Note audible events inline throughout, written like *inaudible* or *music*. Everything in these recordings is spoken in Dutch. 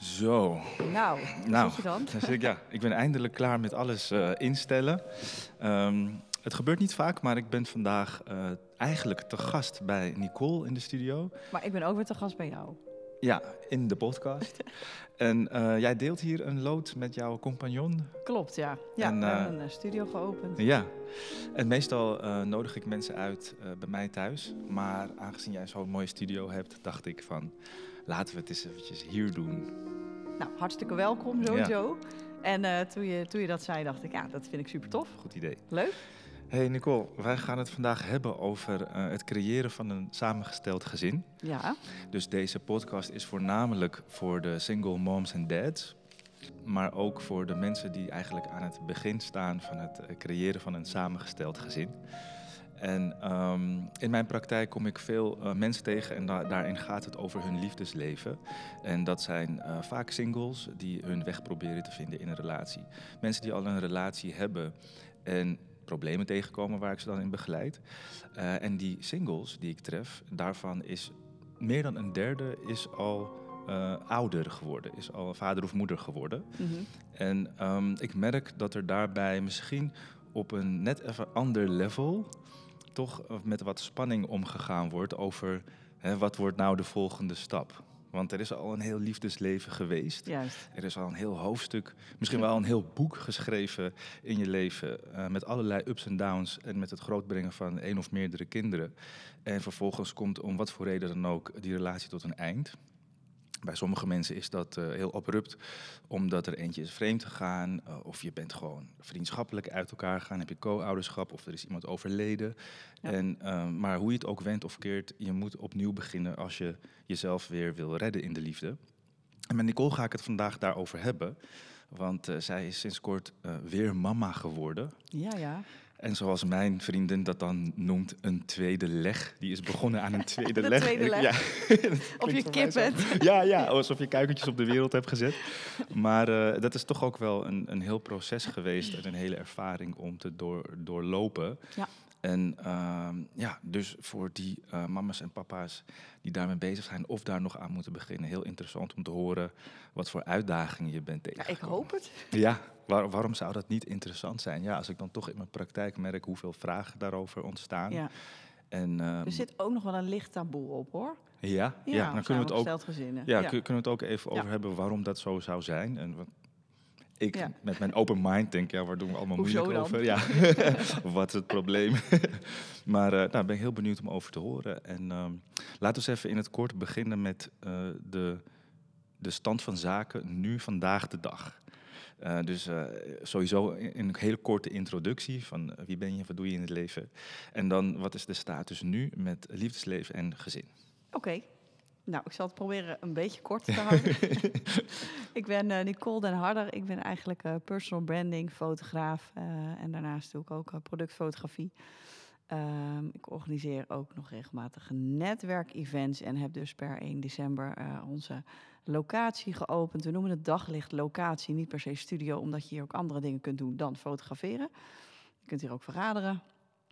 Zo. Nou, Nou, zit je dan? Dan zit ik, ja, ik ben eindelijk klaar met alles eh, instellen. Ehm, het gebeurt niet vaak, maar ik ben vandaag eh, eigenlijk te gast bij Nicole in de studio. Maar ik ben ook weer te gast bij jou. Ja, in de podcast. *laughs* en eh, jij deelt hier een lood met jouw compagnon. Klopt, ja. Ja, En, we hebben een studio geopend. Ja. En meestal nodig ik mensen uit bij mij thuis. Maar aangezien jij zo'n mooie studio hebt, dacht ik van... Laten we het eens eventjes hier doen. Nou, hartstikke welkom sowieso. En eh, toen, je, toen je dat zei, dacht ik, ja, dat vind ik super tof. Goed idee. Leuk. Hey Nicole, wij gaan het vandaag hebben over eh, het creëren van een samengesteld gezin. Ja, Dus deze podcast is voornamelijk voor de single moms en dads. Maar ook voor de mensen die eigenlijk aan het begin staan van het eh, creëren van een samengesteld gezin. En ehm, in mijn praktijk kom ik veel eh, mensen tegen en da- daarin gaat het over hun liefdesleven. En dat zijn eh, vaak singles die hun weg proberen te vinden in een relatie. Mensen die al een relatie hebben en problemen tegenkomen waar ik ze dan in begeleid. Eh, en die singles die ik tref, daarvan is meer dan een derde is al ouder geworden, is al vader of moeder geworden. mhm. En ehm, ik merk dat er daarbij misschien op een net even ander level toch met wat spanning omgegaan wordt over hè, wat wordt nou de volgende stap. Want er is al een heel liefdesleven geweest. juist. Er is al een heel hoofdstuk, misschien wel een heel boek geschreven in je leven. eh, met allerlei ups en downs en met het grootbrengen van één of meerdere kinderen. En vervolgens komt om wat voor reden dan ook die relatie tot een eind. Bij sommige mensen is dat eh, heel abrupt, omdat er eentje is vreemd gegaan. eh, of je bent gewoon vriendschappelijk uit elkaar gegaan. Heb je co-ouderschap of er is iemand overleden. Ja. En, eh, maar hoe je het ook wendt of keert, je moet opnieuw beginnen als je jezelf weer wil redden in de liefde. En met Nicole ga ik het vandaag daarover hebben. Want eh, zij is sinds kort weer mama geworden. Ja, ja. En zoals mijn vriendin dat dan noemt, een tweede leg. Die is begonnen aan een *laughs* tweede De leg. tweede leg. Ja, *laughs* Of je voor mij kip zo. bent. Ja, ja, alsof je kuikentjes op de wereld hebt gezet. Maar eh, dat is toch ook wel een, een heel proces geweest en een hele ervaring om te door, doorlopen. Ja. En ehm, ja, dus voor die eh, mama's en papa's die daarmee bezig zijn of daar nog aan moeten beginnen, heel interessant om te horen wat voor uitdagingen je bent ja. tegengekomen. Ik hoop het. Ja, waar- waarom zou dat niet interessant zijn? Ja, als ik dan toch in mijn praktijk merk hoeveel vragen daarover ontstaan. Ja. En, ehm, Er zit ook nog wel een licht taboe op, hoor. ja, ja, dan kunnen we het ook gezinnen. ja, kun- kunnen we het ook even over hebben waarom dat zo zou zijn. En wat ik Ja. met mijn open mind denk, ja, waar doen we allemaal Hoezo moeilijk dan? over? Ja, *laughs* *laughs* wat is het probleem? *laughs* maar eh nou, ben ik heel benieuwd om over te horen. En ehm, laten we eens even in het kort beginnen met eh, de, de stand van zaken nu, vandaag de dag. Eh, dus eh, sowieso een hele korte introductie van eh, wie ben je, wat doe je in het leven. En dan wat is de status nu met liefdesleven en gezin. Oké. Nou, ik zal het proberen een beetje kort te houden. *laughs* ik ben Nicole den Harder. Ik ben eigenlijk personal branding, fotograaf. en daarnaast doe ik ook productfotografie. Ehm, ik organiseer ook nog regelmatig netwerkevents en heb dus per 1 december onze locatie geopend. We noemen het daglicht locatie, niet per se studio, omdat je hier ook andere dingen kunt doen dan fotograferen. Je kunt hier ook vergaderen,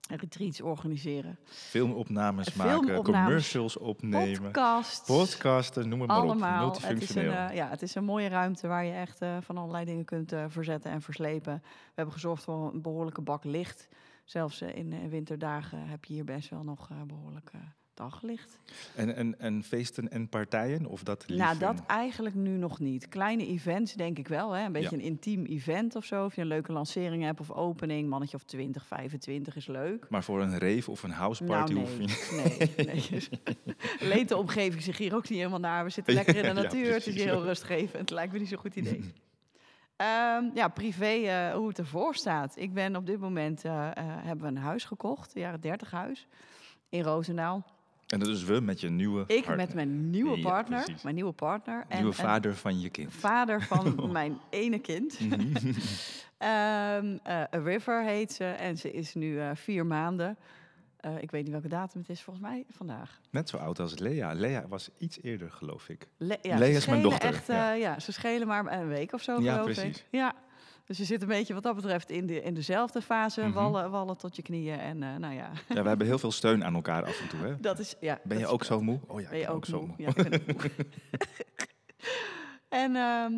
retreats organiseren, Filmopnames Filmopnames, maken, commercials opnemen, podcast. podcasten, noem het maar Allemaal. op. Het is, een, Multifunctioneel. eh, ja, het is een mooie ruimte waar je echt eh, van allerlei dingen kunt eh, verzetten en verslepen. We hebben gezorgd voor een behoorlijke bak licht. Zelfs eh, in eh, winterdagen heb je hier best wel nog eh, behoorlijk eh, daglicht. En, en, en feesten en partijen? Of dat Nou, dat eigenlijk nu nog niet. Kleine events denk ik wel. Hè? Een beetje Ja. een intiem event of zo. Of je een leuke lancering hebt of opening. Mannetje of 20, 25 is leuk. Maar voor een rave of een houseparty nou, hoef nee. je... *laughs* nee, nee. *laughs* De omgeving zich hier ook niet helemaal naar. We zitten lekker in de Ja, natuur. het is heel rustgevend. Het lijkt me niet zo'n goed idee. *laughs* Ehm, ja, privé, eh, hoe het ervoor staat. Ik ben op dit moment, eh, eh, hebben we een huis gekocht, een jaren 30 huis, in Roosendaal. En dat is we met je nieuwe Ik partner. met mijn nieuwe partner, precies. mijn nieuwe partner. Nieuwe en, vader van je kind. vader van *laughs* mijn ene kind. *laughs* Ehm, eh, A River heet ze en ze is nu eh, vier maanden. Eh, ik weet niet welke datum het is, volgens mij vandaag. Net zo oud als Lea. Lea was iets eerder, geloof ik. Le ja, Lea is mijn dochter, Echt, ja. ja, ze schelen maar een week of zo, Ja, geloof precies. ik. Ja, dus je zit een beetje wat dat betreft in, de, in dezelfde fase. Mhm. wallen, wallen tot je knieën en eh, nou ja, Ja, we hebben heel veel steun aan elkaar af en toe, hè? dat is... Ja, Ben je ook zo moe? Oh ja, Ben ik je ben ook zo moe? Ja, ik ben moe. *laughs* En ehm,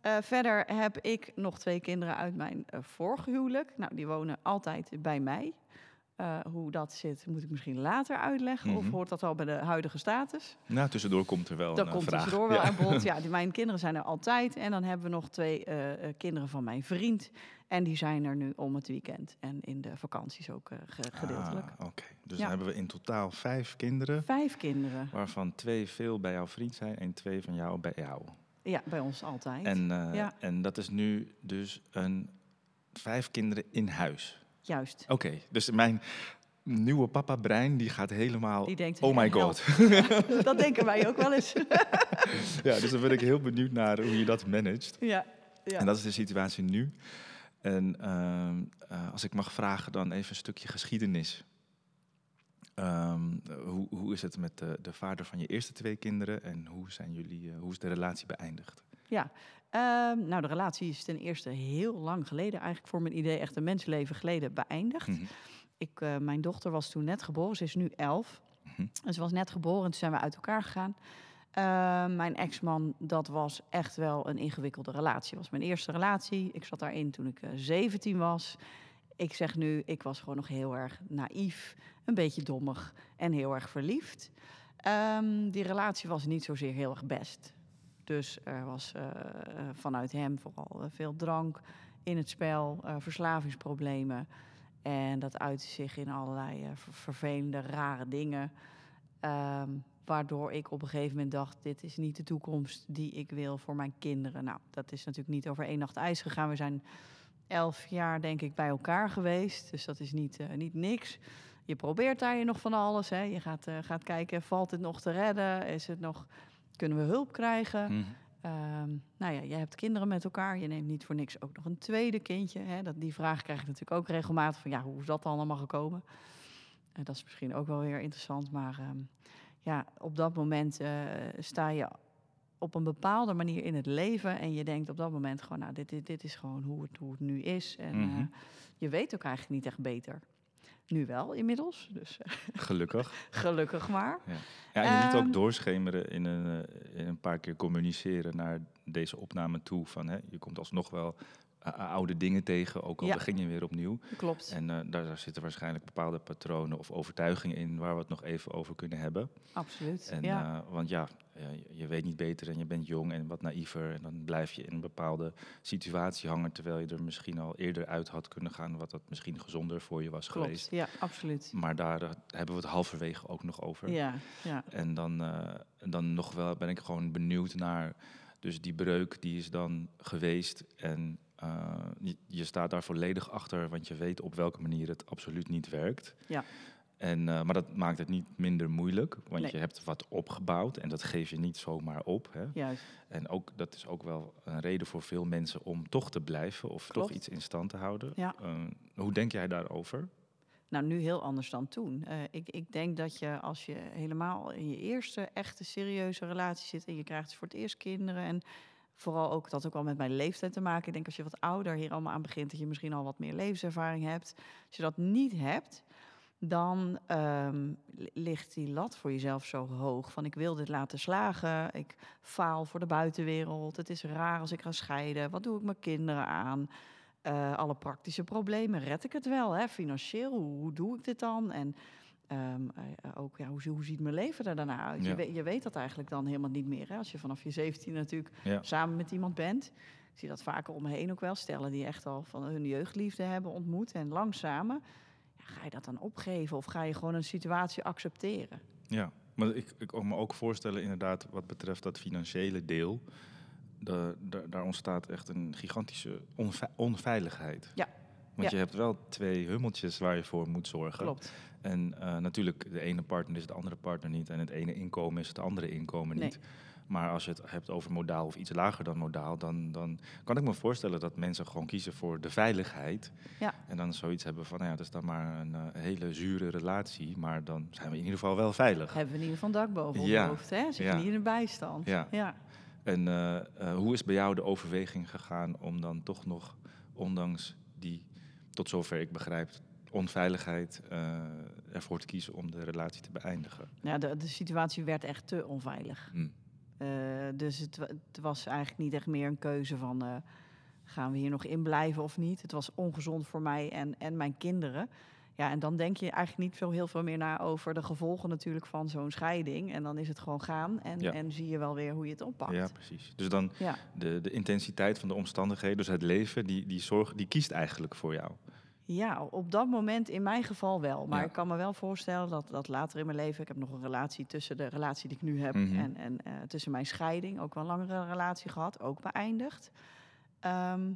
eh, verder heb ik nog twee kinderen uit mijn eh, vorige huwelijk. Nou, die wonen altijd bij mij. Eh, hoe dat zit, moet ik misschien later uitleggen. Of Mhm. hoort dat al bij de huidige status? Nou, tussendoor komt er wel Dat een komt eh, vraag. tussendoor wel Ja. aan bod. Ja, *laughs* die, mijn kinderen zijn er altijd. En dan hebben we nog twee eh, kinderen van mijn vriend. En die zijn er nu om het weekend. En in de vakanties ook ge- gedeeltelijk. Ah, Oké, dus Ja. dan hebben we in totaal vijf kinderen, Vijf kinderen. waarvan twee veel bij jouw vriend zijn en twee van jou bij jou. Ja, bij ons altijd. En, Ja. en dat is nu dus een vijf kinderen in huis. Juist. Oké, dus mijn nieuwe papa-brein die gaat helemaal. Die denkt, oh my god. dat denken wij ook wel eens. *laughs* ja, dus dan ben ik heel benieuwd naar hoe je dat managt. ja. ja. En dat is de situatie nu. En ehm, eh, als ik mag vragen, dan even een stukje geschiedenis. Ehm, hoe, hoe is het met de, de vader van je eerste twee kinderen en hoe, zijn jullie, eh, hoe is de relatie beëindigd? Ehm, nou, de relatie is ten eerste heel lang geleden, eigenlijk voor mijn idee echt een mensenleven geleden, beëindigd. Mhm. Ik, eh, mijn dochter was toen net geboren, ze is nu elf. Mhm. En ze was net geboren en toen zijn we uit elkaar gegaan. Ehm, mijn ex-man, dat was echt wel een ingewikkelde relatie. Het was mijn eerste relatie. Ik zat daarin toen ik eh, 17 was. Ik zeg nu, ik was gewoon nog heel erg naïef, een beetje dommig en heel erg verliefd. Ehm, die relatie was niet zozeer heel erg best. Dus er was eh, eh, vanuit hem vooral eh, veel drank in het spel, verslavingsproblemen. En dat uitte zich in allerlei ver- vervelende, rare dingen. Ehm, waardoor ik op een gegeven moment dacht: dit is niet de toekomst die ik wil voor mijn kinderen. Nou, dat is natuurlijk niet over één nacht ijs gegaan. We zijn elf jaar, denk ik, bij elkaar geweest. Dus dat is niet, niet niks. Je probeert daar je nog van alles. Hè. Je gaat, gaat kijken: valt het nog te redden? Is het nog, kunnen we hulp krijgen? Mhm. Ehm, nou ja, je hebt kinderen met elkaar. Je neemt niet voor niks ook nog een tweede kindje. Hè? Dat, die vraag krijg ik natuurlijk ook regelmatig van ja, hoe is dat dan allemaal gekomen? En dat is misschien ook wel weer interessant. Maar ehm, ja, op dat moment eh, sta je op een bepaalde manier in het leven. En je denkt op dat moment gewoon, nou, dit, dit, dit is gewoon hoe het, hoe het nu is. En Mhm. eh, je weet ook eigenlijk niet echt beter. Nu wel inmiddels, dus eh, Gelukkig. *laughs* gelukkig maar. Ja, en je Ehm. ook doorschemeren in een, eh, in een paar keer communiceren naar deze opname toe. Van, hè, je komt alsnog wel oude dingen tegen, ook al Ja. begin je weer opnieuw. Klopt, En eh, daar, daar zitten waarschijnlijk bepaalde patronen of overtuigingen in waar we het nog even over kunnen hebben. absoluut. En, ja. eh, want ja, je- weet niet beter en je bent jong en wat naïver. En dan blijf je in een bepaalde situatie hangen, terwijl je er misschien al eerder uit had kunnen gaan, wat dat misschien gezonder voor je was Klopt, geweest. ja, absoluut. Maar daar eh, hebben we het halverwege ook nog over. Ja, ja. En dan, dan nog wel ben ik gewoon benieuwd naar. Dus die breuk die is dan geweest. En eh, je, je staat daar volledig achter, want je weet op welke manier het absoluut niet werkt. Ja. En, eh, maar dat maakt het niet minder moeilijk, want Nee. je hebt wat opgebouwd en dat geef je niet zomaar op. Hè? Juist. En ook, dat is ook wel een reden voor veel mensen om toch te blijven of Klopt. toch iets in stand te houden. Ja. Eh, hoe denk jij daarover? Nou, nu heel anders dan toen. Ik, ik denk dat je als je helemaal in je eerste echte serieuze relatie zit en je krijgt voor het eerst kinderen en vooral ook dat ook al met mijn leeftijd te maken. Ik denk als je wat ouder hier allemaal aan begint, dat je misschien al wat meer levenservaring hebt. Als je dat niet hebt, dan ehm, li- ligt die lat voor jezelf zo hoog. Van ik wil dit laten slagen, ik faal voor de buitenwereld. Het is raar als ik ga scheiden. Wat doe ik mijn kinderen aan? Eh, alle praktische problemen, red ik het wel? Hè? Financieel, hoe, hoe doe ik dit dan? En ehm, eh, eh, ook, ja, hoe, hoe ziet mijn leven er daarna uit? Ja. Je, weet, je weet dat eigenlijk dan helemaal niet meer. Hè? Als je vanaf je 17 natuurlijk Ja. samen met iemand bent. Ik zie dat vaker om me heen ook wel. Stellen die echt al van hun jeugdliefde hebben ontmoet. En lang samen. Ga je dat dan opgeven? Of ga je gewoon een situatie accepteren? Ja, maar ik, ik kan me ook voorstellen, inderdaad, wat betreft dat financiële deel. De, de- daar ontstaat echt een gigantische onve- onveiligheid. Ja. Want Ja. je hebt wel twee hummeltjes waar je voor moet zorgen. Klopt. En eh, natuurlijk, de ene partner is de andere partner niet. En het ene inkomen is het andere inkomen Nee. niet. Maar als je het hebt over modaal of iets lager dan modaal, dan, dan kan ik me voorstellen dat mensen gewoon kiezen voor de veiligheid. Ja. En dan zoiets hebben van, nou ja, dat is dan maar een eh, hele zure relatie, maar dan zijn we in ieder geval wel veilig. Hebben we in ieder geval een dak boven ons Ja. hoofd. Hè? Zit Ja. niet in de bijstand. Ja. ja. En eh, hoe is bij jou de overweging gegaan om dan toch nog, ondanks die, tot zover ik begrijp, onveiligheid, eh, ervoor te kiezen om de relatie te beëindigen? Ja, de, de situatie werd echt te onveilig. Hm. Eh, dus het, wa- het was eigenlijk niet echt meer een keuze van eh, gaan we hier nog in blijven of niet. Het was ongezond voor mij en, en mijn kinderen. Ja, en dan denk je eigenlijk niet veel, heel veel meer na over de gevolgen natuurlijk van zo'n scheiding. En dan is het gewoon gaan en, Ja. en zie je wel weer hoe je het oppakt. Ja, precies. Dus dan ja. de, de intensiteit van de omstandigheden, dus het leven, die, die, zorg, die kiest eigenlijk voor jou. Ja, op dat moment in mijn geval wel. Maar Ja. ik kan me wel voorstellen dat, dat later in mijn leven... Ik heb nog een relatie tussen de relatie die ik nu heb... Mhm. en, en eh, tussen mijn scheiding. Ook wel een langere relatie gehad, ook beëindigd. Ehm,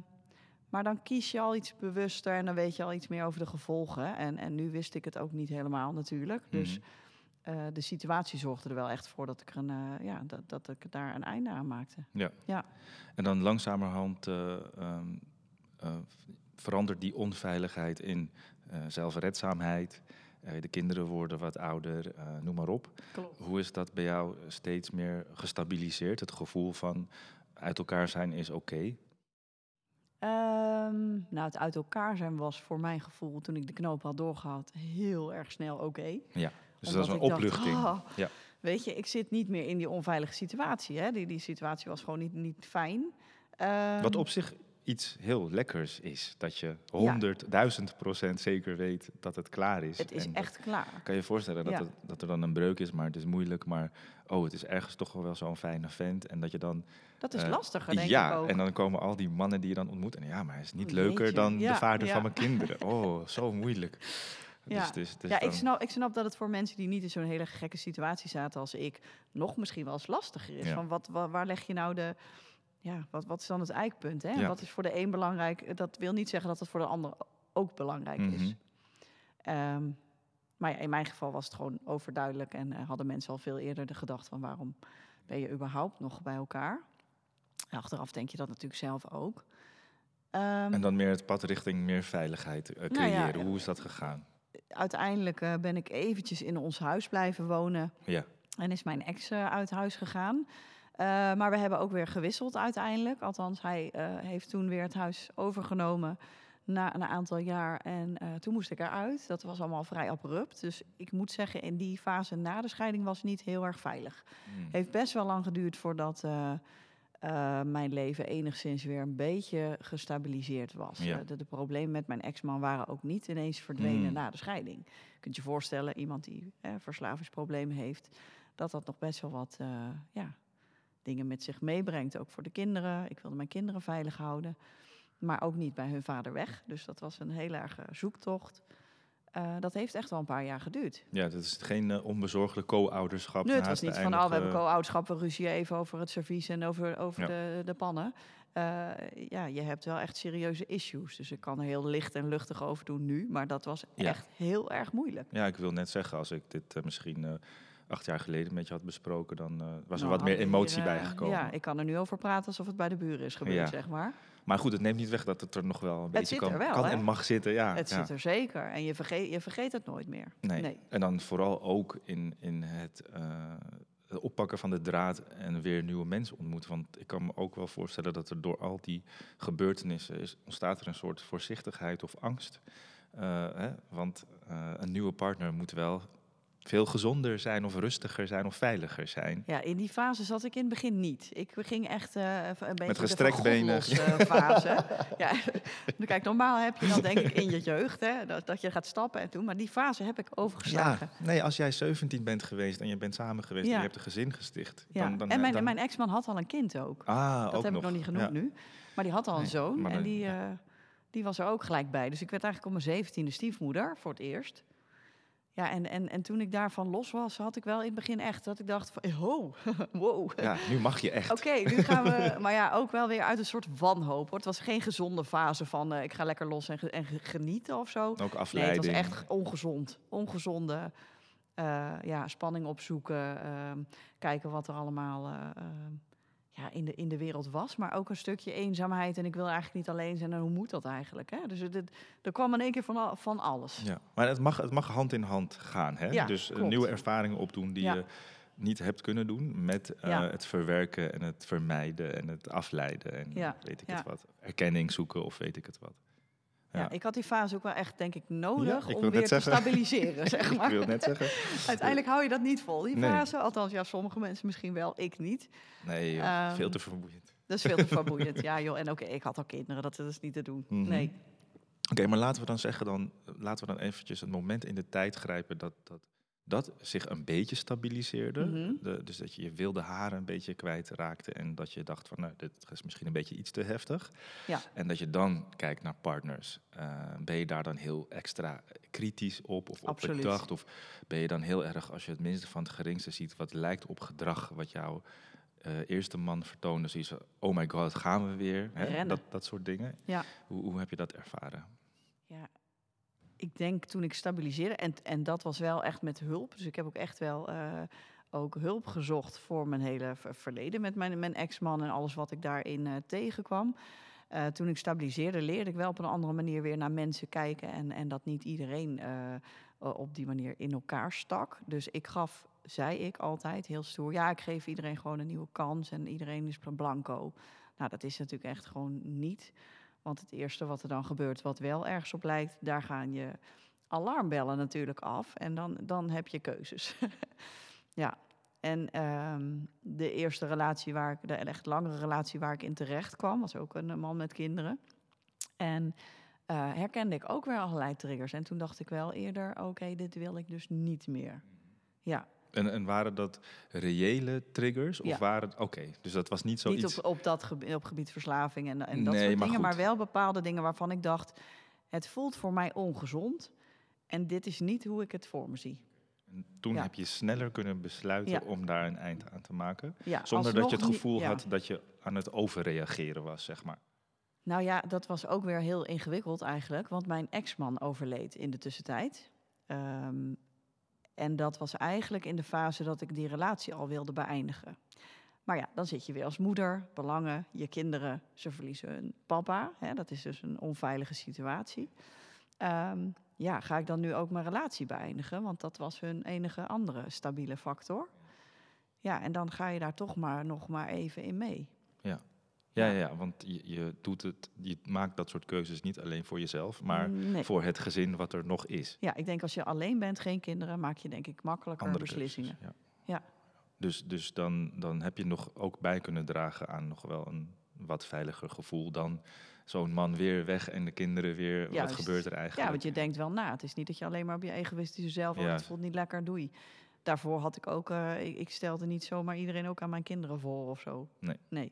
maar dan kies je al iets bewuster en dan weet je al iets meer over de gevolgen. En, en nu wist ik het ook niet helemaal natuurlijk. Dus Mhm. eh, de situatie zorgde er wel echt voor dat ik, er een, eh, ja, dat, dat ik daar een einde aan maakte. En dan langzamerhand eh, ehm, eh, verandert die onveiligheid in eh, zelfredzaamheid. Eh, de kinderen worden wat ouder, eh, noem maar op. Klopt. Hoe is dat bij jou steeds meer gestabiliseerd? Het gevoel van uit elkaar zijn is oké. Ehm, nou, het uit elkaar zijn was voor mijn gevoel, toen ik de knoop had doorgehad, heel erg snel oké. Dus dat is een dacht, opluchting. "Ah, Ja. Weet je, ik zit niet meer in die onveilige situatie. Hè? Die, die situatie was gewoon niet, niet fijn. Ehm, Wat op zich iets heel lekkers is. Dat je honderdduizend procent zeker weet dat het klaar is. Het is En echt klaar. kan je je voorstellen dat, Ja. het- dat er dan een breuk is, maar het is moeilijk. Maar oh, het is ergens toch wel zo'n fijne vent. En dat je dan... Dat is eh, lastiger, denk ja, ik ook. en dan komen al die mannen die je dan ontmoet. En ja, maar hij is niet Oh, leuker dan de vader van mijn kinderen. *laughs* Oh, zo moeilijk. Ja. Dus, dus, dus ja, ik snap, ik snap dat het voor mensen die niet in zo'n hele gekke situatie zaten als ik, nog misschien wel eens lastiger is. Van wat, wa- waar leg je nou de. Ja, wat, wat is dan het eikpunt? Hè? Ja. Wat is voor de een belangrijk? Dat wil niet zeggen dat het voor de ander ook belangrijk is. Mhm. Ehm, maar ja, in mijn geval was het gewoon overduidelijk en eh, hadden mensen al veel eerder de gedachte van waarom ben je überhaupt nog bij elkaar? En achteraf denk je dat natuurlijk zelf ook. Ehm, En dan meer het pad richting meer veiligheid eh, Nou ja, creëren. Hoe is dat gegaan? uiteindelijk eh, ben ik eventjes in ons huis blijven wonen. Ja. En is mijn ex uit huis gegaan. Eh, maar we hebben ook weer gewisseld uiteindelijk. Althans, hij eh, heeft toen weer het huis overgenomen na een aantal jaar. En eh, toen moest ik eruit. Dat was allemaal vrij abrupt. Dus ik moet zeggen, in die fase na de scheiding was niet heel erg veilig. Hmm. heeft best wel lang geduurd voordat mijn leven enigszins weer een beetje gestabiliseerd was. Ja. De, de problemen met mijn ex-man waren ook niet ineens verdwenen Mm. na de scheiding. Je kunt je voorstellen, iemand die verslavingsproblemen heeft, dat dat nog best wel wat ja, dingen met zich meebrengt. Ook voor de kinderen. Ik wilde mijn kinderen veilig houden. Maar ook niet bij hun vader weg. Dus dat was een heel erg eh, zoektocht. Eh, dat heeft echt wel een paar jaar geduurd. Ja, dat is geen eh, onbezorgde co-ouderschap. Nee, het was niet van, oh, we hebben co-ouderschap, we ruzie even over het servies en over, over Ja. de, de pannen. Ja, je hebt wel echt serieuze issues. Dus ik kan er heel licht en luchtig over doen nu. Maar dat was Ja. echt heel erg moeilijk. Ja, ik wil net zeggen, als ik dit misschien acht jaar geleden met je had besproken, dan eh, was er Nou, wat meer emotie hier, eh, bij gekomen. Ja, ik kan er nu over praten alsof het bij de buren is gebeurd, Ja. zeg maar. Maar goed, het neemt niet weg dat het er nog wel een beetje kan, wel, kan en mag zitten. Ja, het ja. zit er zeker. En je vergeet, je vergeet het nooit meer. Nee. Nee. En dan vooral ook in, in het, eh, het oppakken van de draad en weer nieuwe mensen ontmoeten. Want ik kan me ook wel voorstellen dat er door al die gebeurtenissen is, ontstaat er een soort voorzichtigheid of angst. Eh, hè? Want een nieuwe partner moet wel veel gezonder zijn of rustiger zijn of veiliger zijn. Ja, in die fase zat ik in het begin niet. Ik ging echt eh, een beetje Met de gestrekt benen. *laughs* Fase. ja, *laughs* kijk, normaal heb je dat denk ik in je jeugd, hè, dat, dat je gaat stappen en doen. Maar die fase heb ik overgeslagen. Ja, nee, als jij 17 bent geweest en je bent samen geweest en je hebt een gezin gesticht. Ja. Dan, dan, en mijn, dan- mijn ex-man had al een kind ook. ah, Dat ook heb ik nog niet genoemd Ja. nu. Maar die had al een Nee, zoon en dan- die, eh, die was er ook gelijk bij. Dus ik werd eigenlijk op mijn zeventiende stiefmoeder voor het eerst. Ja, en, en, en toen ik daarvan los was, had ik wel in het begin echt dat ik dacht van, *laughs* oh, wow. Ja, nu mag je echt. Oké, nu gaan we, *laughs* maar ja, ook wel weer uit een soort wanhoop. Hoor. Het was geen gezonde fase van eh, ik ga lekker los en, ge- en ge- genieten of zo. Ook Nee, het afleiding. was echt ongezond. Ongezonde eh, ja, spanning opzoeken. ehm, kijken wat er allemaal eh, ehm, ja, in, de, in de wereld was. Maar ook een stukje eenzaamheid. En ik wil eigenlijk niet alleen zijn. En hoe moet dat eigenlijk? Hè? Dus het, er kwam in één keer van, van alles. Ja, maar het mag, het mag hand in hand gaan. Hè? Ja, dus eh, klopt. nieuwe ervaringen opdoen die Ja. je niet hebt kunnen doen met eh, Ja. het verwerken en het vermijden en het afleiden en weet ik het wat. Erkenning zoeken of weet ik het wat. Ja. ik had die fase ook wel echt, denk ik, nodig ik om weer te stabiliseren, *laughs* zeg maar. Ik wil net zeggen. *laughs* Uiteindelijk hou je dat niet vol, die Nee. fase. Althans, ja, sommige mensen misschien wel, ik niet. Nee, joh, Ehm, veel te vermoeiend. Dat is veel te *laughs* vermoeiend. Ja, joh. En oké, ik had al kinderen, dat is niet te doen. Mhm. Nee. Oké, maar laten we dan zeggen, dan, laten we dan eventjes het moment in de tijd grijpen dat dat, dat zich een beetje stabiliseerde. Mhm. De, dus dat je je wilde haren een beetje kwijtraakte en dat je dacht van, nou, dit is misschien een beetje iets te heftig. Ja. En dat je dan kijkt naar partners. Eh, ben je daar dan heel extra kritisch op of op bedacht? Of ben je dan heel erg, als je het minste van het geringste ziet, wat lijkt op gedrag wat jouw eh, eerste man vertoonde, zoiets van, oh my god, gaan we weer? Hè? Dat, dat soort dingen. Ja. Hoe, hoe heb je dat ervaren? Ja, ik denk toen ik stabiliseerde, en, en dat was wel echt met hulp. Dus ik heb ook echt wel eh, ook hulp gezocht voor mijn hele ver- verleden met mijn, mijn ex-man en alles wat ik daarin eh, tegenkwam. Eh, toen ik stabiliseerde, leerde ik wel op een andere manier weer naar mensen kijken. En, en dat niet iedereen op die manier in elkaar stak. Dus ik gaf, zei ik altijd heel stoer, ja, ik geef iedereen gewoon een nieuwe kans en iedereen is blanco. Nou, dat is natuurlijk echt gewoon niet. Want het eerste wat er dan gebeurt, wat wel ergens op lijkt, daar gaan je alarmbellen natuurlijk af. En dan, dan heb je keuzes. *laughs* ja. En ehm, de eerste relatie waar ik, de echt langere relatie waar ik in terecht kwam, was ook een man met kinderen. En eh, herkende ik ook weer allerlei triggers. En toen dacht ik wel eerder, oké, dit wil ik dus niet meer. Ja, En, en waren dat reële triggers? Of Ja. waren Oké, dus dat was niet zoiets... niet op, op dat gebied, op gebied verslaving en, en dat Nee, soort maar dingen, maar wel bepaalde dingen waarvan ik dacht, het voelt voor mij ongezond. En dit is niet hoe ik het voor me zie. En Toen Ja. heb je sneller kunnen besluiten Ja. om daar een eind aan te maken. Zonder dat je het niet- gevoel had dat je aan het overreageren was, zeg maar. Nou ja, dat was ook weer heel ingewikkeld eigenlijk, want mijn ex-man overleed in de tussentijd. Ehm, en dat was eigenlijk in de fase dat ik die relatie al wilde beëindigen. Maar ja, dan zit je weer als moeder, belangen, je kinderen, ze verliezen hun papa. Hè, dat is dus een onveilige situatie. Ehm, ja, ga ik dan nu ook mijn relatie beëindigen? Want dat was hun enige andere stabiele factor. Ja, en dan ga je daar toch maar nog maar even in mee. Ja, Ja. ja, ja want je, je, doet het, je maakt dat soort keuzes niet alleen voor jezelf, maar Nee. voor het gezin wat er nog is. Ja, ik denk als je alleen bent, geen kinderen, maak je denk ik makkelijker Andere beslissingen. keuzes, Ja. Dus, dus dan, dan heb je nog ook bij kunnen dragen aan nog wel een wat veiliger gevoel dan zo'n man weer weg en de kinderen weer. wat gebeurt er Ja, eigenlijk? want je denkt wel na. Het is niet dat je alleen maar op je egoïstische zelf, Ja. het voelt niet lekker, doei. Daarvoor had ik ook, eh, ik, ik stelde niet zomaar iedereen ook aan mijn kinderen voor of zo. Nee. Nee,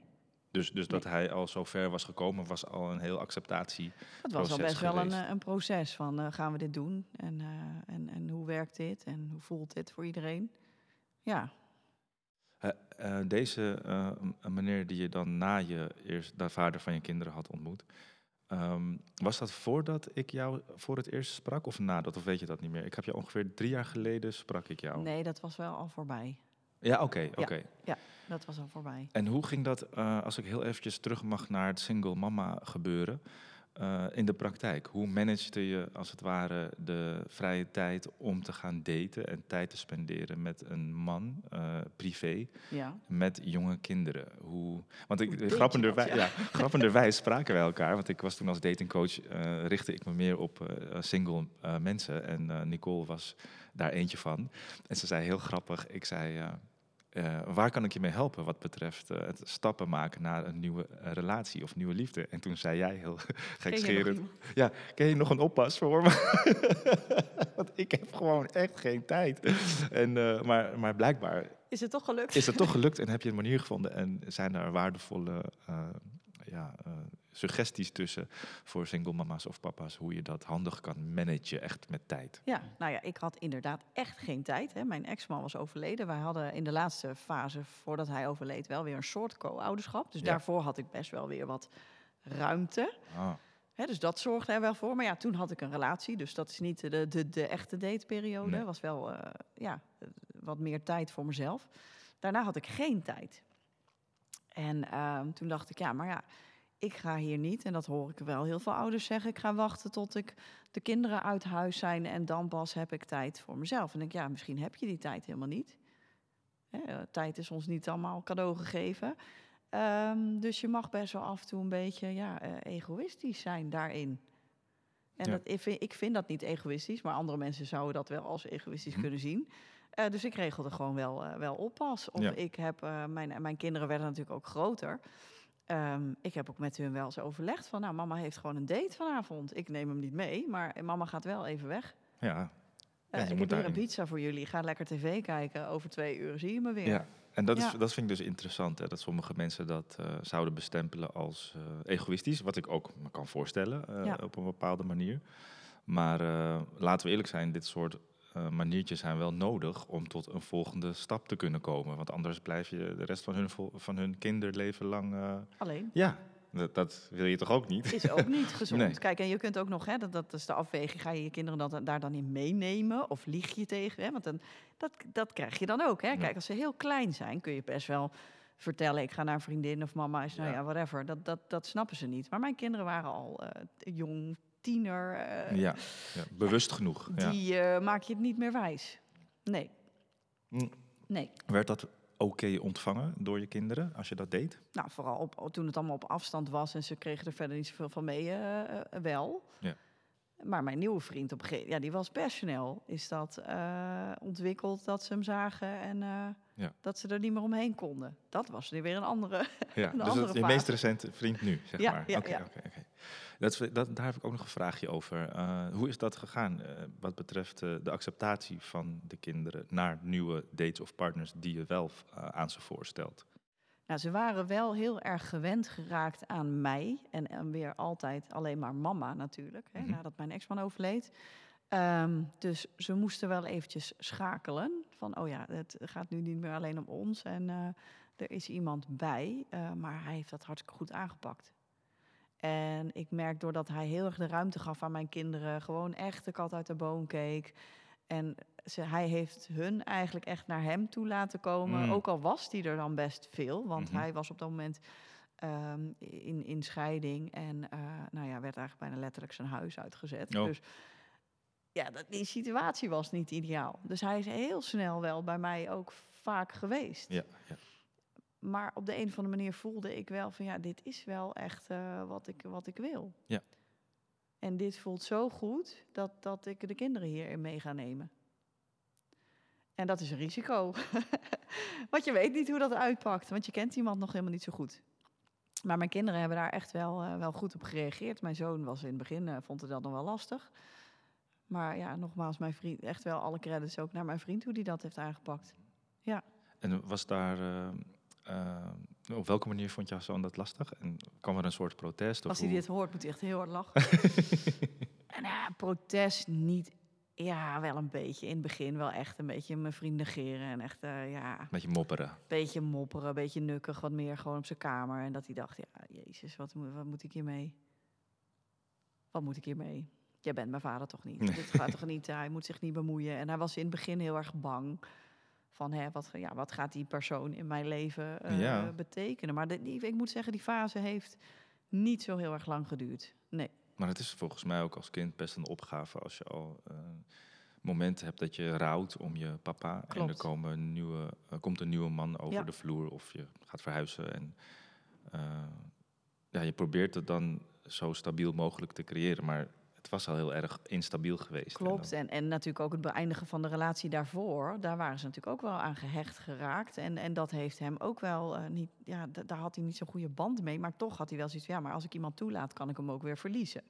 Dus, dus dat hij al zo ver was gekomen, was al een heel acceptatie. het was al best wel een, een proces van eh, gaan we dit doen en, eh, en, en hoe werkt dit en hoe voelt dit voor iedereen. Ja, Eh, deze meneer die je dan na je eerst, de vader van je kinderen had ontmoet, ehm, was dat voordat ik jou voor het eerst sprak of nadat? Of weet je dat niet meer? Ik heb je ongeveer drie jaar geleden sprak ik jou. nee, dat was wel al voorbij. Ja, oké, oké. Dat was al voorbij. En hoe ging dat, eh, als ik heel eventjes terug mag naar het single mama gebeuren, eh, in de praktijk? Hoe managede je als het ware de vrije tijd om te gaan daten en tijd te spenderen met een man, eh, privé, Ja. met jonge kinderen? Hoe, want ik, grappenderwijs, ja. ja? *laughs* grappenderwijs spraken wij elkaar, want ik was toen als datingcoach, richtte ik me meer op single mensen en Nicole was daar eentje van. En ze zei heel grappig, ik zei... eh, waar kan ik je mee helpen wat betreft eh, het stappen maken naar een nieuwe eh, relatie of nieuwe liefde? En toen zei jij heel *laughs* gekscherend, ja, ken je nog een oppas voor me? *laughs* Want ik heb gewoon echt geen tijd. En, maar, maar blijkbaar Is het toch gelukt? is het toch gelukt en heb je een manier gevonden en zijn er waardevolle ja, suggesties tussen voor single mama's of papa's hoe je dat handig kan managen, echt met tijd. Ja, nou ja, ik had inderdaad echt geen tijd. Hè. Mijn ex-man was overleden. Wij hadden in de laatste fase, voordat hij overleed, wel weer een soort co-ouderschap. Dus Ja. daarvoor had ik best wel weer wat ruimte. Ah, Hè, dus dat zorgde er wel voor. Maar ja, toen had ik een relatie. Dus dat is niet de, de, de echte dateperiode. Nee. was wel eh, ja, wat meer tijd voor mezelf. Daarna had ik geen tijd. En ehm, toen dacht ik, ja, maar ja, ik ga hier niet. En dat hoor ik wel heel veel ouders zeggen. Ik ga wachten tot ik de kinderen uit huis zijn. En dan pas heb ik tijd voor mezelf. En denk, ja, misschien heb je die tijd helemaal niet. Hè, eh, tijd is ons niet allemaal cadeau gegeven. Ehm, dus je mag best wel af en toe een beetje ja, eh, egoïstisch zijn daarin. En Ja. dat, ik, vind, ik vind dat niet egoïstisch, maar andere mensen zouden dat wel als egoïstisch Mhm. kunnen zien. Eh, dus ik regelde gewoon wel, wel oppas. Of Ja. ik heb, mijn, mijn kinderen werden natuurlijk ook groter. Ehm, ik heb ook met hun wel eens overlegd van, nou, mama heeft gewoon een date vanavond. Ik neem hem niet mee, maar mama gaat wel even weg. Ja, Eh, ik moet heb hier een pizza voor jullie. Ga lekker tv kijken. Over twee uur zie je me weer. ja. En dat, is, dat vind ik dus interessant, hè, dat sommige mensen dat eh, zouden bestempelen als eh, egoïstisch. Wat ik ook me kan voorstellen eh, Ja. op een bepaalde manier. Maar eh, laten we eerlijk zijn, dit soort eh, maniertjes zijn wel nodig om tot een volgende stap te kunnen komen. Want anders blijf je de rest van hun, van hun kinderleven lang... eh, Alleen. ja, dat, dat wil je toch ook niet? Is ook niet *laughs* gezond. Nee. Kijk, en je kunt ook nog, hè, dat, dat is de afweging, ga je je kinderen dat, daar dan in meenemen of lieg je tegen? Hè? Want dan, dat, dat krijg je dan ook. Hè? Kijk, als ze heel klein zijn, kun je best wel vertellen, ik ga naar een vriendin of mama is, nou Ja. ja, whatever. Dat, dat, dat snappen ze niet. Maar mijn kinderen waren al eh, jong, tiener. eh, Ja, ja, bewust genoeg. Ja. Die eh, maak je het niet meer wijs. Nee. Mm. Nee. Werd dat oké ontvangen door je kinderen als je dat deed? Nou, vooral op, toen het allemaal op afstand was en ze kregen er verder niet zoveel van mee, eh, wel. Ja. Maar mijn nieuwe vriend op een gegeven ja, die was best snel. Is dat ontwikkeld dat ze hem zagen en Ja. dat ze er niet meer omheen konden. Dat was nu weer een andere. Ja, *laughs* Een dus andere dat is je meest recente vriend nu, zeg Ja, maar. ja, oké. Dat, dat, daar heb ik ook nog een vraagje over. Eh, hoe is dat gegaan eh, wat betreft eh, de acceptatie van de kinderen naar nieuwe dates of partners die je wel aan ze voorstelt? Nou, ze waren wel heel erg gewend geraakt aan mij. En, en weer altijd alleen maar mama natuurlijk, hè, Mhm. nadat mijn ex-man overleed. Ehm, dus ze moesten wel eventjes schakelen. Van, oh ja, het gaat nu niet meer alleen om ons. En er is iemand bij. maar hij heeft dat hartstikke goed aangepakt. En ik merk doordat hij heel erg de ruimte gaf aan mijn kinderen. Gewoon echt de kat uit de boom keek. En ze, hij heeft hun eigenlijk echt naar hem toe laten komen. Mm. Ook al was die er dan best veel. Want Mhm. hij was op dat moment ehm, in, in scheiding. En eh, nou ja, werd eigenlijk bijna letterlijk zijn huis uitgezet. Oh. Dus ja, dat, die situatie was niet ideaal. Dus hij is heel snel wel bij mij ook vaak geweest. Ja, ja. Maar op de een of andere manier voelde ik wel van ja, dit is wel echt eh, wat, ik, wat ik wil. Ja. En dit voelt zo goed dat, dat ik de kinderen hierin mee ga nemen. En dat is een risico. *laughs* want je weet niet hoe dat uitpakt, want je kent iemand nog helemaal niet zo goed. Maar mijn kinderen hebben daar echt wel, eh, wel goed op gereageerd. Mijn zoon was in het begin, eh, vond het dat nog wel lastig. Maar ja, nogmaals, mijn vriend, echt wel alle credits ook naar mijn vriend hoe die dat heeft aangepakt. En was daar... eh, eh, op welke manier vond jouw zoon dat lastig? En kwam er een soort protest? Als hij hoe- dit hoort, moet hij echt heel hard lachen. *laughs* en protest niet. Ja, wel een beetje. In het begin wel echt een beetje mijn vriend negeren. En echt, eh, ja, een Beetje mopperen. beetje mopperen, een beetje nukkig. Wat meer gewoon op zijn kamer. En dat hij dacht, ja, jezus, wat, moet- wat moet ik hiermee? Wat moet ik hiermee? Jij bent mijn vader toch niet? Nee. Dit gaat toch niet? Hij moet zich niet bemoeien. En hij was in het begin heel erg bang. Van, hè, wat, ja, wat gaat die persoon in mijn leven eh, Ja. betekenen? Maar de, die, ik moet zeggen, die fase heeft niet zo heel erg lang geduurd. Nee. Maar het is volgens mij ook als kind best een opgave als je al eh, momenten hebt dat je rouwt om je papa. En er komen een nieuwe, er komt een nieuwe man over Ja. de vloer of je gaat verhuizen. En eh, ja, je probeert het dan zo stabiel mogelijk te creëren. Maar het was al heel erg instabiel geweest. En Klopt. dan- En, en natuurlijk ook het beëindigen van de relatie daarvoor. Daar waren ze natuurlijk ook wel aan gehecht geraakt. En, en dat heeft hem ook wel eh, niet. Ja, da- daar had hij niet zo'n goede band mee. Maar toch had hij wel zoiets van, ja, maar als ik iemand toelaat, kan ik hem ook weer verliezen.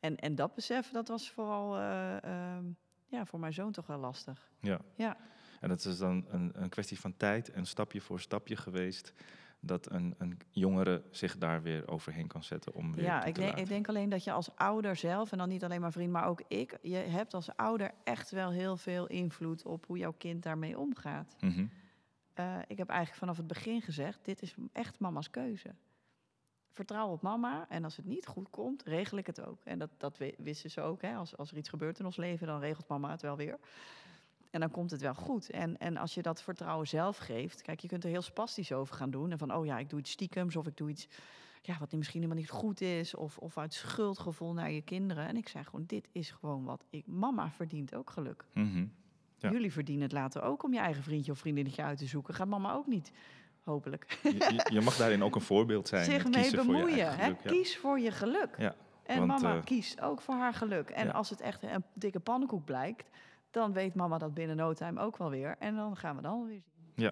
En, en dat besef, dat was vooral eh, ehm, ja, voor mijn zoon toch wel lastig. Ja. Ja. En het is dan een, een kwestie van tijd en stapje voor stapje geweest dat een, een jongere zich daar weer overheen kan zetten om weer Ja, ik denk, ik denk alleen dat je als ouder zelf, en dan niet alleen maar vriend, maar ook ik, je hebt als ouder echt wel heel veel invloed op hoe jouw kind daarmee omgaat. Mhm. Eh, ik heb eigenlijk vanaf het begin gezegd: dit is echt mama's keuze. Vertrouw op mama en als het niet goed komt, regel ik het ook. En dat, dat wi- wisten ze ook. Hè? Als, als er iets gebeurt in ons leven, dan regelt mama het wel weer. En dan komt het wel goed. En, en als je dat vertrouwen zelf geeft, kijk, je kunt er heel spastisch over gaan doen. En van, oh ja, ik doe iets stiekems of ik doe iets ja, wat misschien helemaal niet goed is. Of, of uit schuldgevoel naar je kinderen. En ik zei gewoon, dit is gewoon wat ik... Mama verdient ook geluk. Mhm. Ja. Jullie verdienen het later ook om je eigen vriendje of vriendinnetje uit te zoeken. Gaat mama ook niet, hopelijk. Je, je- mag daarin ook een voorbeeld zijn. Zich mee voor bemoeien. hè? geluk, ja. Kies voor je geluk. Ja. En want, mama eh, kiest ook voor haar geluk. En ja. als het echt een dikke pannenkoek blijkt, dan weet mama dat binnen no time ook wel weer. En dan gaan we dan weer zien.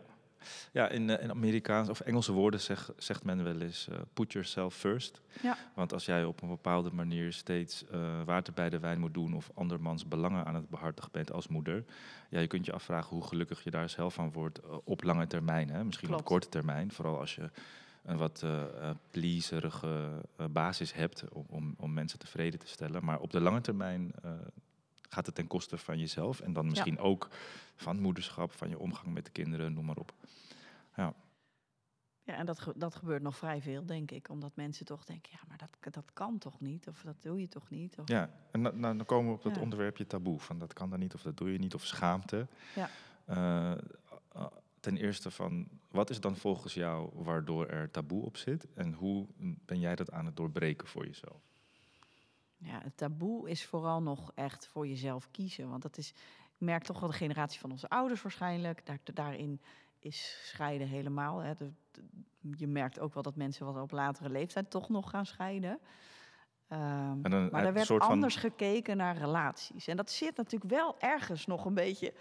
Ja, in, eh, in Amerikaans of Engelse woorden zeg, zegt men wel eens eh, put yourself first. Ja. Want als jij op een bepaalde manier steeds eh, water bij de wijn moet doen of andermans belangen aan het behartigen bent als moeder, ja, je kunt je afvragen hoe gelukkig je daar zelf van wordt op lange termijn. Hè? Misschien Klopt. op korte termijn, vooral als je een wat eh, pleaserige basis hebt om, om, om mensen tevreden te stellen. Maar op de lange termijn gaat het ten koste van jezelf en dan misschien ook van moederschap, van je omgang met de kinderen, noem maar op. Ja, en dat, dat gebeurt nog vrij veel, denk ik. Omdat mensen toch denken, ja, maar dat, dat kan toch niet? Of dat doe je toch niet? Of, Ja, en dan, nou, dan komen we op dat Ja. onderwerpje taboe. Van dat kan dan niet of dat doe je niet, of schaamte. Ja. Eh, eh, ten eerste van, wat is dan volgens jou waardoor er taboe op zit? En hoe ben jij dat aan het doorbreken voor jezelf? Ja, het taboe is vooral nog echt voor jezelf kiezen. Want dat is, ik merk toch wel de generatie van onze ouders waarschijnlijk. Daar, daarin is scheiden helemaal. Hè. De- de- je merkt ook wel dat mensen wat op latere leeftijd toch nog gaan scheiden. Ehm, dan maar er werd van- anders gekeken naar relaties. En dat zit natuurlijk wel ergens nog een beetje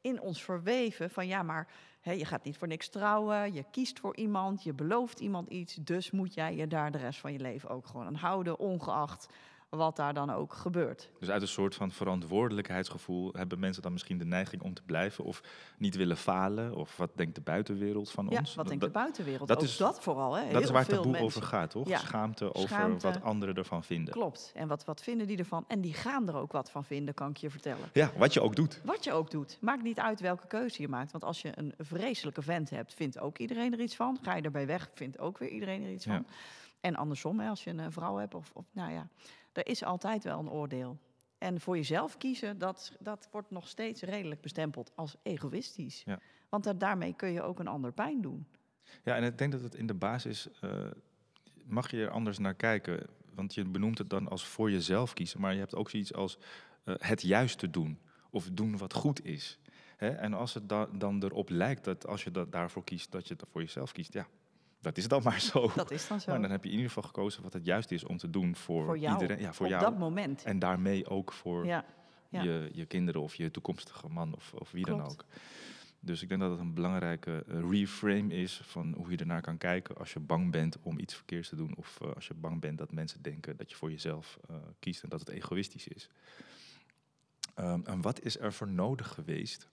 in ons verweven. Van ja, maar hè, je gaat niet voor niks trouwen. Je kiest voor iemand. Je belooft iemand iets. Dus moet jij je daar de rest van je leven ook gewoon aan houden. Ongeacht wat daar dan ook gebeurt. Dus uit een soort van verantwoordelijkheidsgevoel hebben mensen dan misschien de neiging om te blijven of niet willen falen? Of wat denkt de buitenwereld van Ja, ons? wat denkt dat, de buitenwereld? dat ook is- dat vooral. Hè? dat Heel is waar veel taboe mensen. over gaat, toch? Ja. Schaamte over Schaamte. wat anderen ervan vinden. Klopt. En wat, wat vinden die ervan? En die gaan er ook wat van vinden, kan ik je vertellen. Ja, wat je ook doet. Wat je ook doet, maakt niet uit welke keuze je maakt. Want als je een vreselijke vent hebt, vindt ook iedereen er iets van. Ga je erbij weg, vindt ook weer iedereen er iets Ja. van. En andersom, hè, als je een vrouw hebt, of, of nou ja, er is altijd wel een oordeel. En voor jezelf kiezen, dat, dat wordt nog steeds redelijk bestempeld als egoïstisch. Ja. Want da- daarmee kun je ook een ander pijn doen. Ja, en ik denk dat het in de basis eh, mag je er anders naar kijken. Want je benoemt het dan als voor jezelf kiezen, maar je hebt ook zoiets als eh, het juiste doen of doen wat goed is. Hè? En als het da- dan erop lijkt dat als je dat daarvoor kiest, dat je het voor jezelf kiest, ja, dat is dan maar zo. Dat is dan zo. Maar dan heb je in ieder geval gekozen wat het juist is om te doen voor, voor jou, iedereen. Ja, voor op jou. dat moment. En daarmee ook voor ja. ja. je, je kinderen of je toekomstige man of, of wie dan ook. Dus ik denk dat het een belangrijke eh, reframe is van hoe je ernaar kan kijken als je bang bent om iets verkeerds te doen. Of eh, als je bang bent dat mensen denken dat je voor jezelf eh, kiest en dat het egoïstisch is. Ehm, en wat is er voor nodig geweest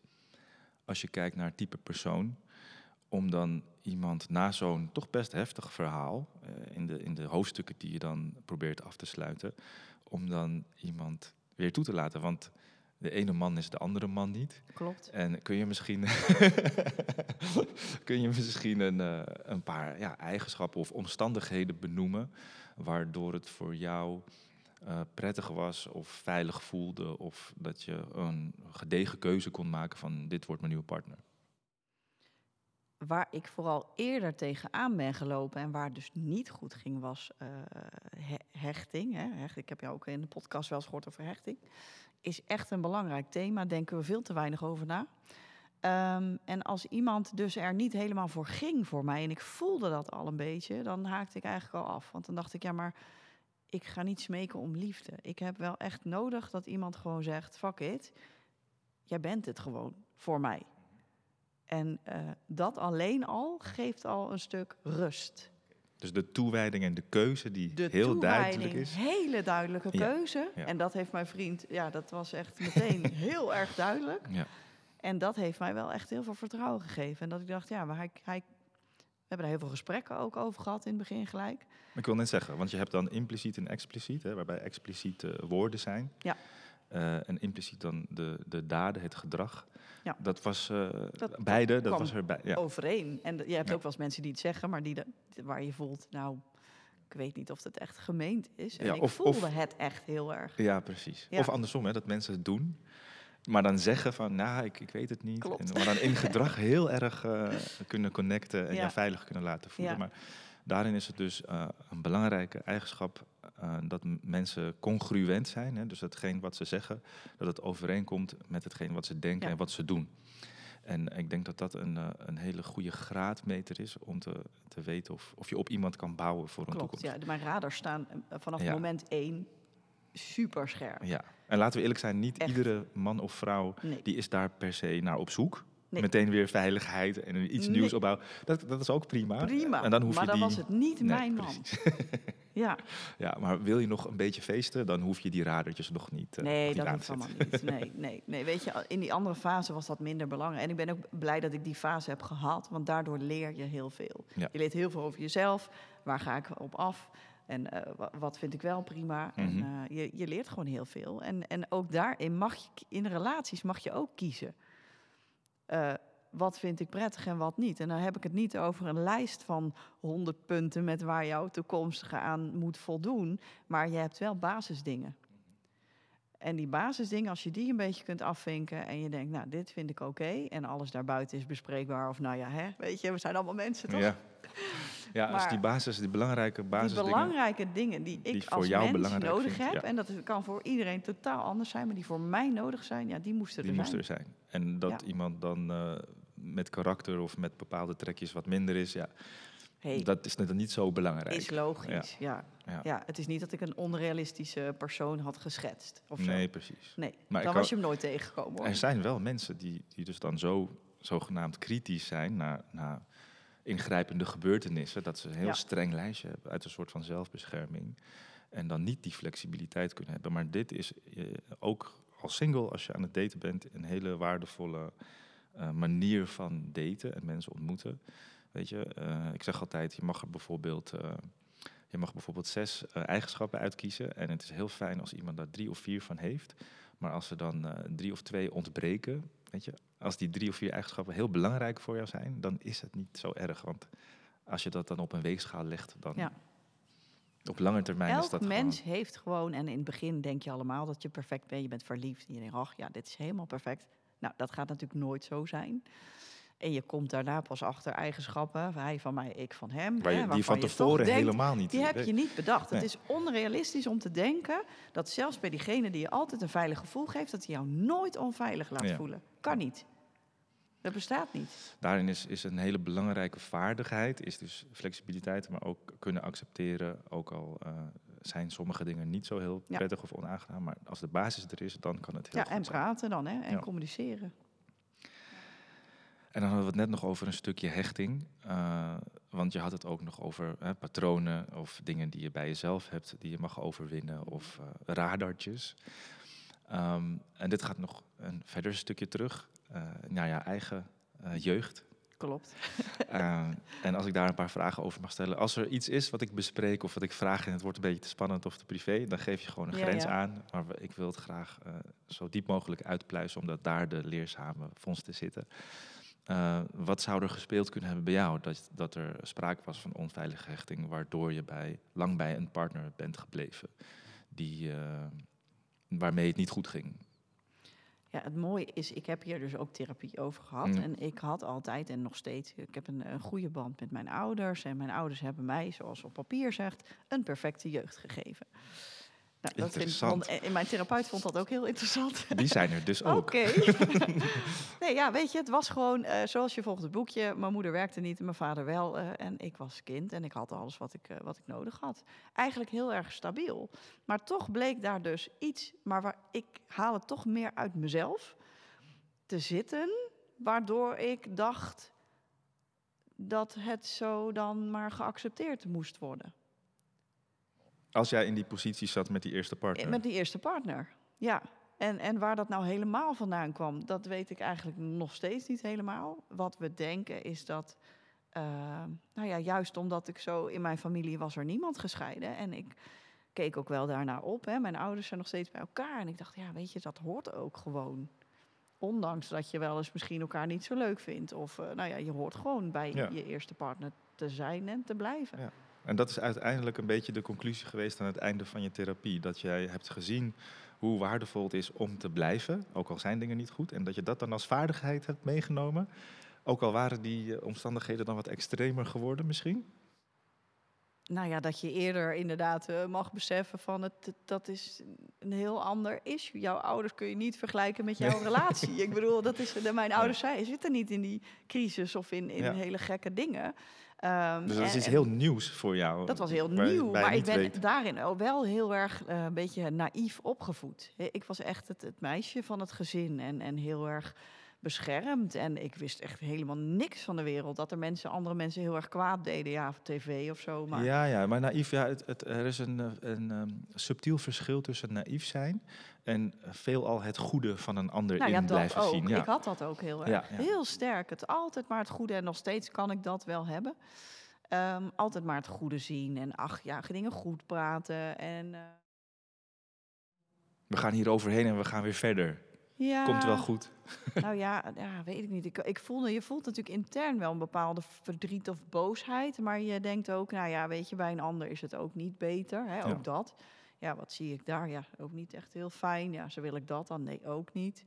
als je kijkt naar het type persoon om dan iemand na zo'n toch best heftig verhaal, eh, in, de, in de hoofdstukken die je dan probeert af te sluiten, om dan iemand weer toe te laten? Want de ene man is de andere man niet. Klopt. En kun je misschien, *laughs* kun je misschien een, eh, een paar ja, eigenschappen of omstandigheden benoemen waardoor het voor jou eh, prettig was of veilig voelde of dat je een gedegen keuze kon maken van dit wordt mijn nieuwe partner? Waar ik vooral eerder tegenaan ben gelopen en waar dus niet goed ging, was eh, he- hechting, hè. Ik heb jou ook in de podcast wel eens gehoord over hechting. Is echt een belangrijk thema, denken we veel te weinig over na. Ehm, en als iemand dus er niet helemaal voor ging voor mij, en ik voelde dat al een beetje, dan haakte ik eigenlijk al af. Want dan dacht ik, ja, maar ik ga niet smeken om liefde. Ik heb wel echt nodig dat iemand gewoon zegt, fuck it, jij bent het gewoon voor mij. En eh, dat alleen al geeft al een stuk rust. Dus de toewijding en de keuze die De heel duidelijk toewijding, is. hele duidelijke keuze. ja. En dat heeft mijn vriend, ja, dat was echt meteen *laughs* heel erg duidelijk. Ja. En dat heeft mij wel echt heel veel vertrouwen gegeven. En dat ik dacht, ja, maar hij, hij, we hebben er heel veel gesprekken ook over gehad in het begin gelijk. Ik wil net zeggen, want je hebt dan impliciet en expliciet, hè, waarbij expliciet eh, woorden zijn. Ja. Eh, en impliciet dan de, de daden, het gedrag. Ja. Dat was eh, Dat beide, dat was erbij. Ja. Overeen. En je hebt Ja. ook wel eens mensen die het zeggen, maar die, de- waar je voelt, nou, ik weet niet of het echt gemeend is. En Ja, ik of- voelde of- het echt heel erg. ja, precies. Of andersom, hè, dat mensen het doen. Maar dan zeggen van, nou, ik, ik weet het niet. En, maar dan in *laughs* gedrag heel erg eh, kunnen connecten en je veilig kunnen laten voelen. Maar daarin is het dus eh, een belangrijke eigenschap eh, dat mensen congruent zijn. Hè? Dus hetgeen wat ze zeggen, dat het overeenkomt met hetgeen wat ze denken Ja. en wat ze doen. En ik denk dat dat een, een hele goede graadmeter is om te, te weten of, of je op iemand kan bouwen voor een Klopt, toekomst. ja. Mijn radars staan vanaf Ja. moment één super scherp. Ja. En laten we eerlijk zijn, niet Echt. iedere man of vrouw Nee. die is daar per se naar op zoek. Nee. Meteen weer veiligheid en iets Nee. nieuws opbouwen. Dat, dat is ook prima. Prima, En dan hoef maar je dan die... was het niet Nee, mijn man. *laughs* Ja, Ja, maar wil je nog een beetje feesten, dan hoef je die radertjes nog niet, nog nee, dat hoeft allemaal niet. Nee, *laughs* nee, nee. Weet je, in die andere fase was dat minder belangrijk. En ik ben ook blij dat ik die fase heb gehad, want daardoor leer je heel veel. Ja. Je leert heel veel over jezelf. Waar ga ik op af? En eh, wa- wat vind ik wel prima? En Mhm. eh, je, je leert gewoon heel veel. En, en ook daarin mag je, in relaties mag je ook kiezen. Eh, wat vind ik prettig en wat niet? En dan heb ik het niet over een lijst van 100 punten met waar jouw toekomstige aan moet voldoen. Maar je hebt wel basisdingen. En die basisdingen, als je die een beetje kunt afvinken en je denkt, nou, dit vind ik oké. en alles daarbuiten is bespreekbaar. Of nou ja, hè, weet je, we zijn allemaal mensen toch? Ja, *laughs* ja als Maar die basis, die belangrijke die basisdingen... belangrijke dingen die ik die voor als jou mens belangrijk nodig heb, ja. en dat kan voor iedereen totaal anders zijn, maar die voor mij nodig zijn, ja, die moesten die er moesten zijn. er zijn. En dat Ja. iemand dan eh, met karakter of met bepaalde trekjes wat minder is, ja, Hey, dat is niet zo belangrijk. is logisch, ja. Ja. Ja. Het is niet dat ik een onrealistische persoon had geschetst. Of zo. nee, precies. nee. Maar dan was je hem nooit tegengekomen. Hoor. Er zijn wel mensen die, die dus dan zo zogenaamd kritisch zijn naar, naar ingrijpende gebeurtenissen, dat ze een heel Ja. streng lijstje hebben uit een soort van zelfbescherming. En dan niet die flexibiliteit kunnen hebben. Maar dit is eh, ook als single, als je aan het daten bent, een hele waardevolle eh, manier van daten en mensen ontmoeten. Weet je, eh, ik zeg altijd, je mag er bijvoorbeeld, je mag bijvoorbeeld zes eigenschappen uitkiezen. En het is heel fijn als iemand daar drie of vier van heeft. Maar als er dan drie of twee ontbreken, weet je, als die drie of vier eigenschappen heel belangrijk voor jou zijn, dan is het niet zo erg. Want als je dat dan op een weegschaal legt, dan Ja. op lange termijn is Elk dat mens gewoon... heeft gewoon, en in het begin denk je allemaal dat je perfect bent, je bent verliefd. En je denkt, ach ja, dit is helemaal perfect. Nou, dat gaat natuurlijk nooit zo zijn. En je komt daarna pas achter eigenschappen, hij van mij, ik van hem. Waar hè, je, die van tevoren denkt, helemaal niet Die heb je niet bedacht. Nee. Het is onrealistisch om te denken dat zelfs bij diegene die je altijd een veilig gevoel geeft, dat hij jou nooit onveilig laat Ja. voelen. Kan niet. Dat bestaat niet. Daarin is, is een hele belangrijke vaardigheid, is dus flexibiliteit, maar ook kunnen accepteren, ook al eh, zijn sommige dingen niet zo heel Ja. prettig of onaangenaam, maar als de basis er is, dan kan het heel Ja, goed en zijn. praten dan, hè? En Ja. communiceren. En dan hadden we het net nog over een stukje hechting. eh, want je had het ook nog over hè, patronen of dingen die je bij jezelf hebt, die je mag overwinnen, of eh, radartjes. Ehm, en dit gaat nog een verder stukje terug naar je eigen eh, jeugd. Klopt. Eh, en als ik daar een paar vragen over mag stellen. Als er iets is wat ik bespreek of wat ik vraag en het wordt een beetje te spannend of te privé, dan geef je gewoon een Ja, grens ja. aan. Maar ik wil het graag eh, zo diep mogelijk uitpluizen, omdat daar de leerzame vondsten zitten. Eh, wat zou er gespeeld kunnen hebben bij jou? Dat, dat er sprake was van onveilige hechting, waardoor je bij, lang bij een partner bent gebleven die, eh, waarmee het niet goed ging. Ja, het mooie is, ik heb hier dus ook therapie over gehad. Mm. En ik had altijd en nog steeds, ik heb een, een goede band met mijn ouders. En mijn ouders hebben mij, zoals op papier zegt, een perfecte jeugd gegeven. Nou, dat Interessant. mijn therapeut vond dat ook heel interessant. Die zijn er dus *laughs* ook. Oké. *laughs* nee, ja, weet je, het was gewoon eh, zoals je volgt het boekje. Mijn moeder werkte niet, mijn vader wel. eh, en ik was kind en ik had alles wat ik, eh, wat ik nodig had. Eigenlijk heel erg stabiel. Maar toch bleek daar dus iets, maar waar ik haal het toch meer uit mezelf te zitten. Waardoor ik dacht dat het zo dan maar geaccepteerd moest worden. Als jij in die positie zat met die eerste partner. Met die eerste partner, ja. En, en waar dat nou helemaal vandaan kwam, dat weet ik eigenlijk nog steeds niet helemaal. Wat we denken is dat, eh, nou ja, juist omdat ik zo in mijn familie was er niemand gescheiden. En ik keek ook wel daarnaar op. Hè. Mijn ouders zijn nog steeds bij elkaar. En ik dacht, ja, weet je, dat hoort ook gewoon. Ondanks dat je wel eens misschien elkaar niet zo leuk vindt. Of, eh, nou ja, je hoort gewoon bij Ja. je eerste partner te zijn en te blijven. Ja. En dat is uiteindelijk een beetje de conclusie geweest aan het einde van je therapie. Dat jij hebt gezien hoe waardevol het is om te blijven, ook al zijn dingen niet goed. En dat je dat dan als vaardigheid hebt meegenomen. Ook al waren die eh, omstandigheden dan wat extremer geworden misschien. Nou ja, dat je eerder inderdaad uh, mag beseffen van het, dat is een heel ander issue. Jouw ouders kun je niet vergelijken met jouw relatie. Ik bedoel, dat is, mijn ouders zij zitten niet in die crisis of in, in hele gekke dingen. Um, dus dat is iets heel nieuws voor jou. Dat was heel nieuw, maar ik ben daarin wel heel erg uh, een beetje naïef opgevoed. Ik was echt het, het meisje van het gezin en, en heel erg beschermd. En ik wist echt helemaal niks van de wereld. Dat er mensen, andere mensen heel erg kwaad deden, ja, op tv of zo. Maar... Ja, ja, maar naïef, ja, het, het, er is een, een, een um, subtiel verschil tussen naïef zijn en veelal het goede van een ander nou, in ja, blijven ook. zien. Ja. Ik had dat ook heel erg. Heel sterk. Het altijd maar het goede en nog steeds kan ik dat wel hebben. Um, altijd maar het goede zien en ach ja, dingen goed praten en... Uh... We gaan hier overheen en we gaan weer verder. Ja. Komt wel goed. *laughs* Nou ja, ja weet ik niet. Ik, ik voelde, je voelt natuurlijk intern wel een bepaalde verdriet of boosheid. Maar je denkt ook, nou ja, weet je, bij een ander is het ook niet beter. Hè, ook dat. Ja, wat zie ik daar? Ja, ook niet echt heel fijn. Ja, zo wil ik dat dan? Nee, ook niet.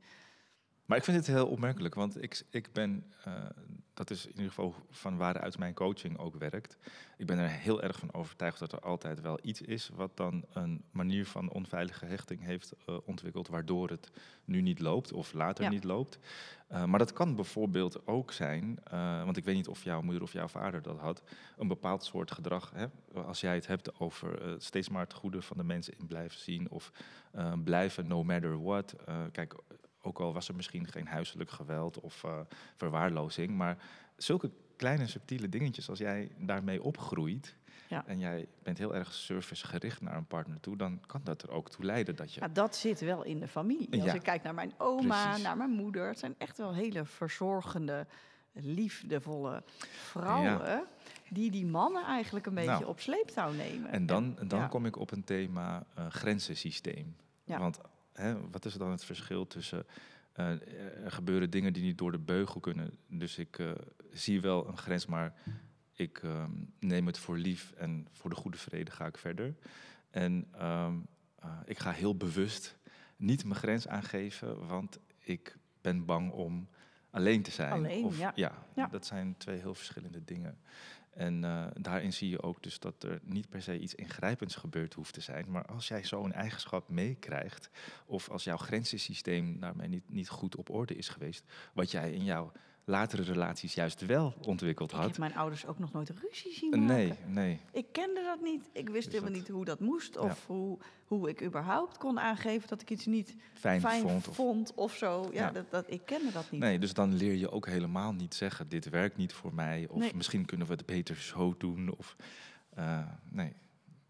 Maar ik vind het heel opmerkelijk, want ik, ik ben, uh, dat is in ieder geval van waaruit mijn coaching ook werkt. Ik ben er heel erg van overtuigd dat er altijd wel iets is wat dan een manier van onveilige hechting heeft uh, ontwikkeld, waardoor het nu niet loopt of later niet loopt. Uh, maar dat kan bijvoorbeeld ook zijn, want ik weet niet of jouw moeder of jouw vader dat had, een bepaald soort gedrag. Hè? Als jij het hebt over steeds maar het goede van de mensen in blijven zien of blijven no matter what. kijk, ook al was er misschien geen huiselijk geweld of uh, verwaarlozing. Maar zulke kleine subtiele dingetjes, als jij daarmee opgroeit. Ja. En jij bent heel erg servicegericht naar een partner toe, dan kan dat er ook toe leiden dat je. Ja, dat zit wel in de familie. Als ik kijk naar mijn oma, naar mijn moeder, het zijn echt wel hele verzorgende, liefdevolle vrouwen. Die die mannen eigenlijk een beetje nou, op sleeptouw nemen. En dan, dan kom ik op een thema uh, grenzensysteem. Want hè, wat is dan het verschil tussen. Uh, er gebeuren dingen die niet door de beugel kunnen. Dus ik uh, zie wel een grens, maar ik um, neem het voor lief en voor de goede vrede ga ik verder. En um, uh, ik ga heel bewust niet mijn grens aangeven, want ik ben bang om alleen te zijn. Alleen, of, ja. ja. ja. Dat zijn twee heel verschillende dingen. En uh, daarin zie je ook dus dat er niet per se iets ingrijpends gebeurd hoeft te zijn. Maar als jij zo'n eigenschap meekrijgt, of als jouw grenzensysteem daarmee niet, niet goed op orde is geweest, wat jij in jouw latere relaties juist wel ontwikkeld had. Ik heb mijn ouders ook nog nooit ruzie zien maken. Nee, nee. Ik kende dat niet. Ik wist dus helemaal niet hoe dat moest. Of hoe, hoe ik überhaupt kon aangeven dat ik iets niet fijn, fijn vond, of, zo. Ja, Dat, dat, ik kende dat niet. Nee, dus dan leer je ook helemaal niet zeggen... dit werkt niet voor mij. Of misschien kunnen we het beter zo doen. Of, uh, nee,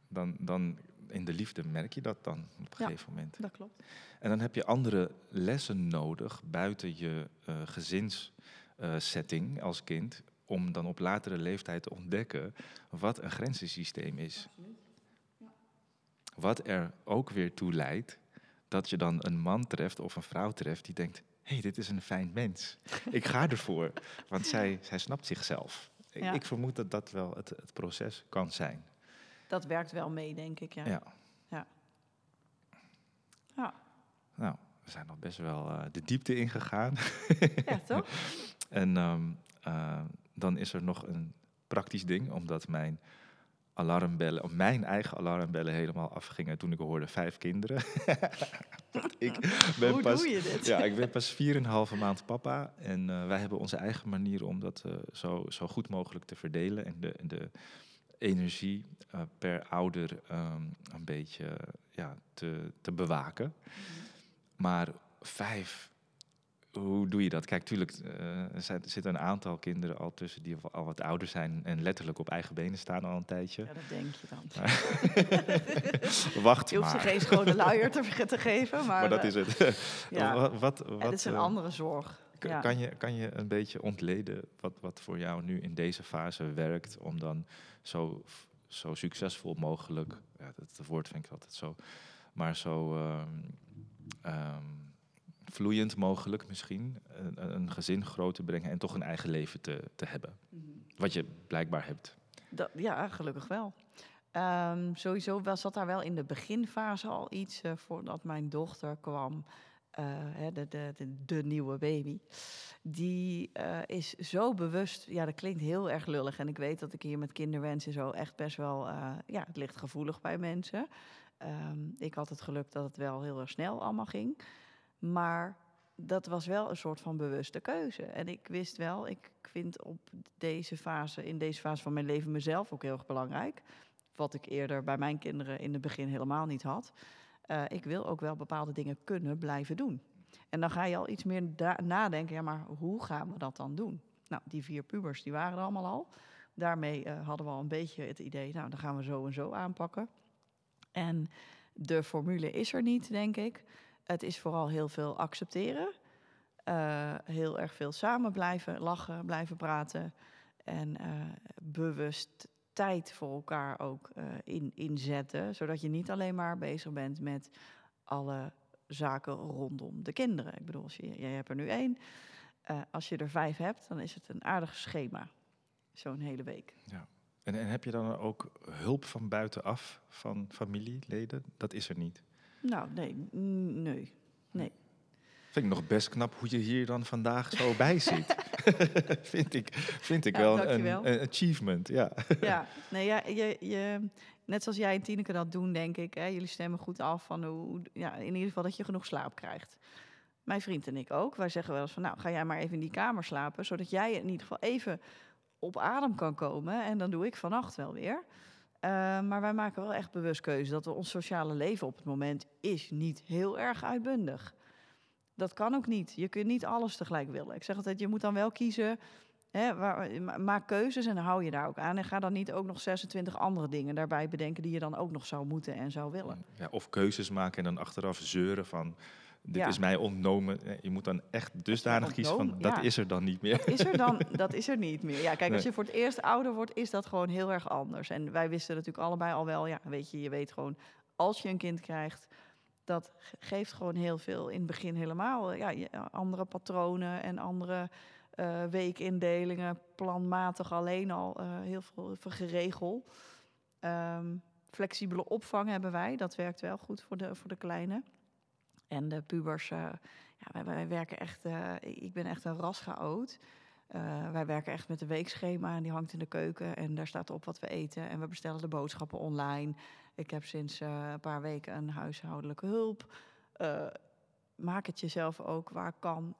dan, dan in de liefde merk je dat dan op een gegeven moment. dat klopt. En dan heb je andere lessen nodig buiten je uh, gezins setting als kind, om dan op latere leeftijd te ontdekken wat een grenzensysteem is. Wat er ook weer toe leidt dat je dan een man treft of een vrouw treft die denkt: hé, hey, dit is een fijn mens. Ik ga *laughs* ervoor, want zij, zij snapt zichzelf. Ik, ik vermoed dat dat wel het, het proces kan zijn. Dat werkt wel mee, denk ik. Ja. ja. ja. ja. Nou, we zijn nog best wel uh, de diepte ingegaan. Ja, toch? *laughs* En um, uh, dan is er nog een praktisch ding, omdat mijn alarmbellen, of mijn eigen alarmbellen helemaal afgingen toen ik hoorde vijf kinderen. *laughs* ik ben Hoe pas, doe je dit? Ja, ik ben pas 4,5 maand papa. En uh, wij hebben onze eigen manier om dat uh, zo, zo goed mogelijk te verdelen. En de, de energie uh, per ouder um, een beetje ja, te, te bewaken. -hmm. Maar vijf hoe doe je dat? Kijk, tuurlijk, uh, er zitten een aantal kinderen al tussen die al wat ouder zijn en letterlijk op eigen benen staan al een tijdje. Ja, dat denk je dan. *laughs* *laughs* Wacht Je hoeft ze geen schone luier te, te geven, maar... Maar dat is het. *laughs* ja. wat, wat, wat, het is een uh, andere zorg. Ja. Kan, je, kan je een beetje ontleden wat, wat voor jou nu in deze fase werkt om dan zo, zo succesvol mogelijk, ja, dat, woord vind ik altijd zo, maar zo... Um, um, vloeiend mogelijk misschien een, een, gezin groot te brengen en toch een eigen leven te, te hebben. Mhm. Wat je blijkbaar hebt. Dat, ja, gelukkig wel. Um, sowieso was, zat daar wel in de beginfase al iets uh, voordat mijn dochter kwam. eh, hè, de, de, de, de nieuwe baby, die eh, is zo bewust. Ja, dat klinkt heel erg lullig. En ik weet dat ik hier met kinderwensen zo echt best wel. eh, ja, het ligt gevoelig bij mensen. Ehm, ik had het geluk dat het wel heel erg snel allemaal ging. Maar dat was wel een soort van bewuste keuze. En ik wist wel, ik vind op deze fase, in deze fase van mijn leven mezelf ook heel erg belangrijk. Wat ik eerder bij mijn kinderen in het begin helemaal niet had. Eh, ik wil ook wel bepaalde dingen kunnen blijven doen. En dan ga je al iets meer nadenken, ja, maar hoe gaan we dat dan doen? Nou, die vier pubers, die waren er allemaal al. Daarmee eh, hadden we al een beetje het idee, nou, dan gaan we zo en zo aanpakken. En de formule is er niet, denk ik. Het is vooral heel veel accepteren. Eh, heel erg veel samen blijven lachen, blijven praten. En eh, bewust tijd voor elkaar ook eh, in, inzetten. Zodat je niet alleen maar bezig bent met alle zaken rondom de kinderen. Ik bedoel, als je, jij hebt er nu één. Als je er vijf hebt, dan is het een aardig schema. Zo'n hele week. En, en heb je dan ook hulp van buitenaf, van familieleden? Dat is er niet. Nou, nee, mm, nee. Vind ik nog best knap hoe je hier dan vandaag zo bij *laughs* zit. *laughs* vind ik, vind ik Ja, wel een achievement, ja. Ja, nee, ja je, je, net zoals jij en Tineke dat doen, denk ik. Hè, jullie stemmen goed af van hoe, ja, in ieder geval dat je genoeg slaap krijgt. Mijn vriend en ik ook. Wij zeggen wel eens van, nou, ga jij maar even in die kamer slapen, zodat jij in ieder geval even op adem kan komen. En dan doe ik vannacht wel weer. Eh, maar wij maken wel echt bewust keuze dat we ons sociale leven op het moment is niet heel erg uitbundig. Dat kan ook niet. Je kunt niet alles tegelijk willen. Ik zeg altijd, je moet dan wel kiezen Hè, waar, ma- maak keuzes en hou je daar ook aan. En ga dan niet ook nog 26 andere dingen daarbij bedenken die je dan ook nog zou moeten en zou willen. ja. Of keuzes maken en dan achteraf zeuren van... Dit Ja. is mij ontnomen. Je moet dan echt dusdanig kiezen van... Dat ja. is er dan niet meer. Is er dan, *laughs* dat is er niet meer. Ja, kijk, als je voor het eerst ouder wordt, is dat gewoon heel erg anders. En wij wisten natuurlijk allebei al wel, ja, weet je, je weet gewoon, als je een kind krijgt, dat ge- geeft gewoon heel veel. In het begin helemaal, ja, andere patronen en andere eh, weekindelingen, planmatig alleen al, eh, heel veel, veel geregel. Ehm, flexibele opvang hebben wij, dat werkt wel goed voor de, voor de kleine. En de pubers, eh, ja, wij, wij werken echt, eh, ik ben echt een raschaot. Eh, wij werken echt met een weekschema en die hangt in de keuken en daar staat op wat we eten. En we bestellen de boodschappen online. Ik heb sinds een paar weken een huishoudelijke hulp. Maak het jezelf ook waar kan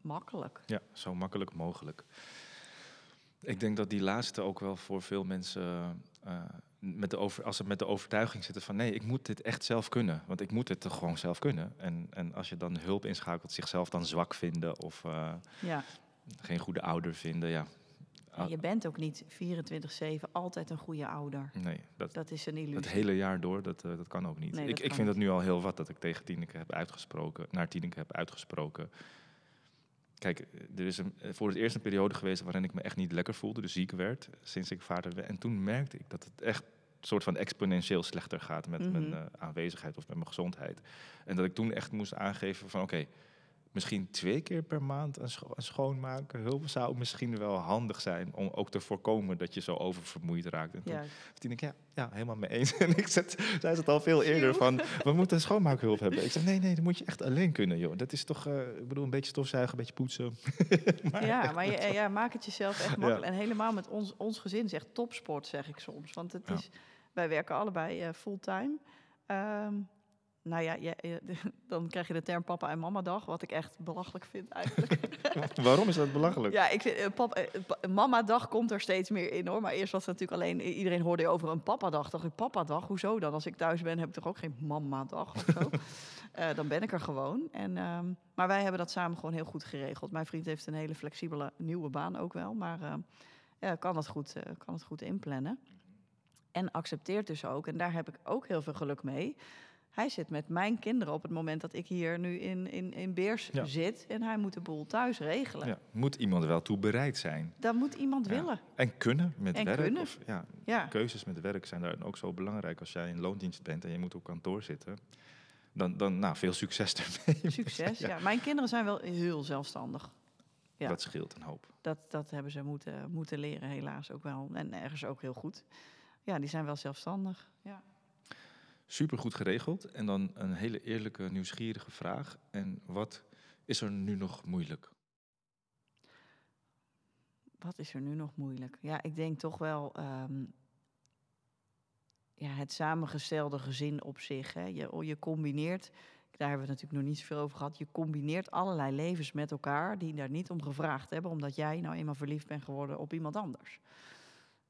makkelijk. Ja, zo makkelijk mogelijk. Ik denk dat die laatste ook wel voor veel mensen, met de over, als ze met de overtuiging zitten van nee, ik moet dit echt zelf kunnen. Want ik moet het toch gewoon zelf kunnen. En, en als je dan hulp inschakelt, zichzelf dan zwak vinden of eh, Ja. geen goede ouder vinden, ja. En je bent ook niet 24-7 altijd een goede ouder. Nee, dat, Dat is een het illusie. hele jaar door, dat, eh, dat kan ook niet. Nee, ik ik vind het nu al heel wat dat ik tegen Tineke heb uitgesproken, naar Tineke heb uitgesproken. Kijk, er is een, voor het eerst een periode geweest waarin ik me echt niet lekker voelde, dus ziek werd, sinds ik vader werd. En toen merkte ik dat het echt een soort van exponentieel slechter gaat met Mhm. mijn eh, aanwezigheid of met mijn gezondheid. En dat ik toen echt moest aangeven van oké, misschien twee keer per maand een, scho een hulp zou misschien wel handig zijn om ook te voorkomen dat je zo oververmoeid raakt. En toen Ja, toen ik, ja, ja, helemaal mee eens. *laughs* En ik zet, zei het al veel eerder van, we moeten een schoonmaakhulp hebben. Ik zei, nee, nee, dat moet je echt alleen kunnen, joh. Dat is toch, eh, ik bedoel, een beetje stofzuigen, een beetje poetsen. *laughs* maar ja, maar je, eh, ja, maak het jezelf echt makkelijk. En helemaal met ons, ons gezin is echt topsport, zeg ik soms. Want het Ja. is, wij werken allebei eh, fulltime. Ehm, nou ja, je- je- *laughs* dan krijg je de term papa en mama dag, wat ik echt belachelijk vind eigenlijk. *laughs* Waarom is dat belachelijk? ja, ik vind, eh, eh, mama dag komt er steeds meer in hoor. Maar eerst was het natuurlijk alleen, iedereen hoorde over een papa dag. Dacht ik, papa dag, hoezo dan? Als ik thuis ben heb ik toch ook geen mama dag of zo. *laughs* Eh, dan ben ik er gewoon. En, ehm, maar wij hebben dat samen gewoon heel goed geregeld. Mijn vriend heeft een hele flexibele nieuwe baan ook wel. Maar ehm, ja, kan, het goed, eh, kan het goed inplannen. En accepteert dus ook, en daar heb ik ook heel veel geluk mee. Hij zit met mijn kinderen op het moment dat ik hier nu in, in, in Beers Ja. zit. En hij moet de boel thuis regelen. Ja, moet iemand wel toe bereid zijn. Dat moet iemand Ja. willen. En kunnen met En werk. kunnen. Of, ja, keuzes met werk zijn daar ook zo belangrijk. Als jij in loondienst bent en je moet op kantoor zitten, dan, dan nou, veel succes ermee. *laughs* Succes. Ja. Ja. Mijn kinderen zijn wel heel zelfstandig. Ja. Dat scheelt een hoop. Dat, dat hebben ze moeten, moeten leren, helaas ook wel. En ergens ook heel goed. Ja, die zijn wel zelfstandig. Ja. Super goed geregeld. En dan een hele eerlijke, nieuwsgierige vraag. En wat is er nu nog moeilijk? Wat is er nu nog moeilijk? Ja, ik denk toch wel ehm, ja, het samengestelde gezin op zich. Hè. Je, je combineert, daar hebben we natuurlijk nog niet zoveel over gehad. Je combineert allerlei levens met elkaar die daar niet om gevraagd hebben, omdat jij nou eenmaal verliefd bent geworden op iemand anders.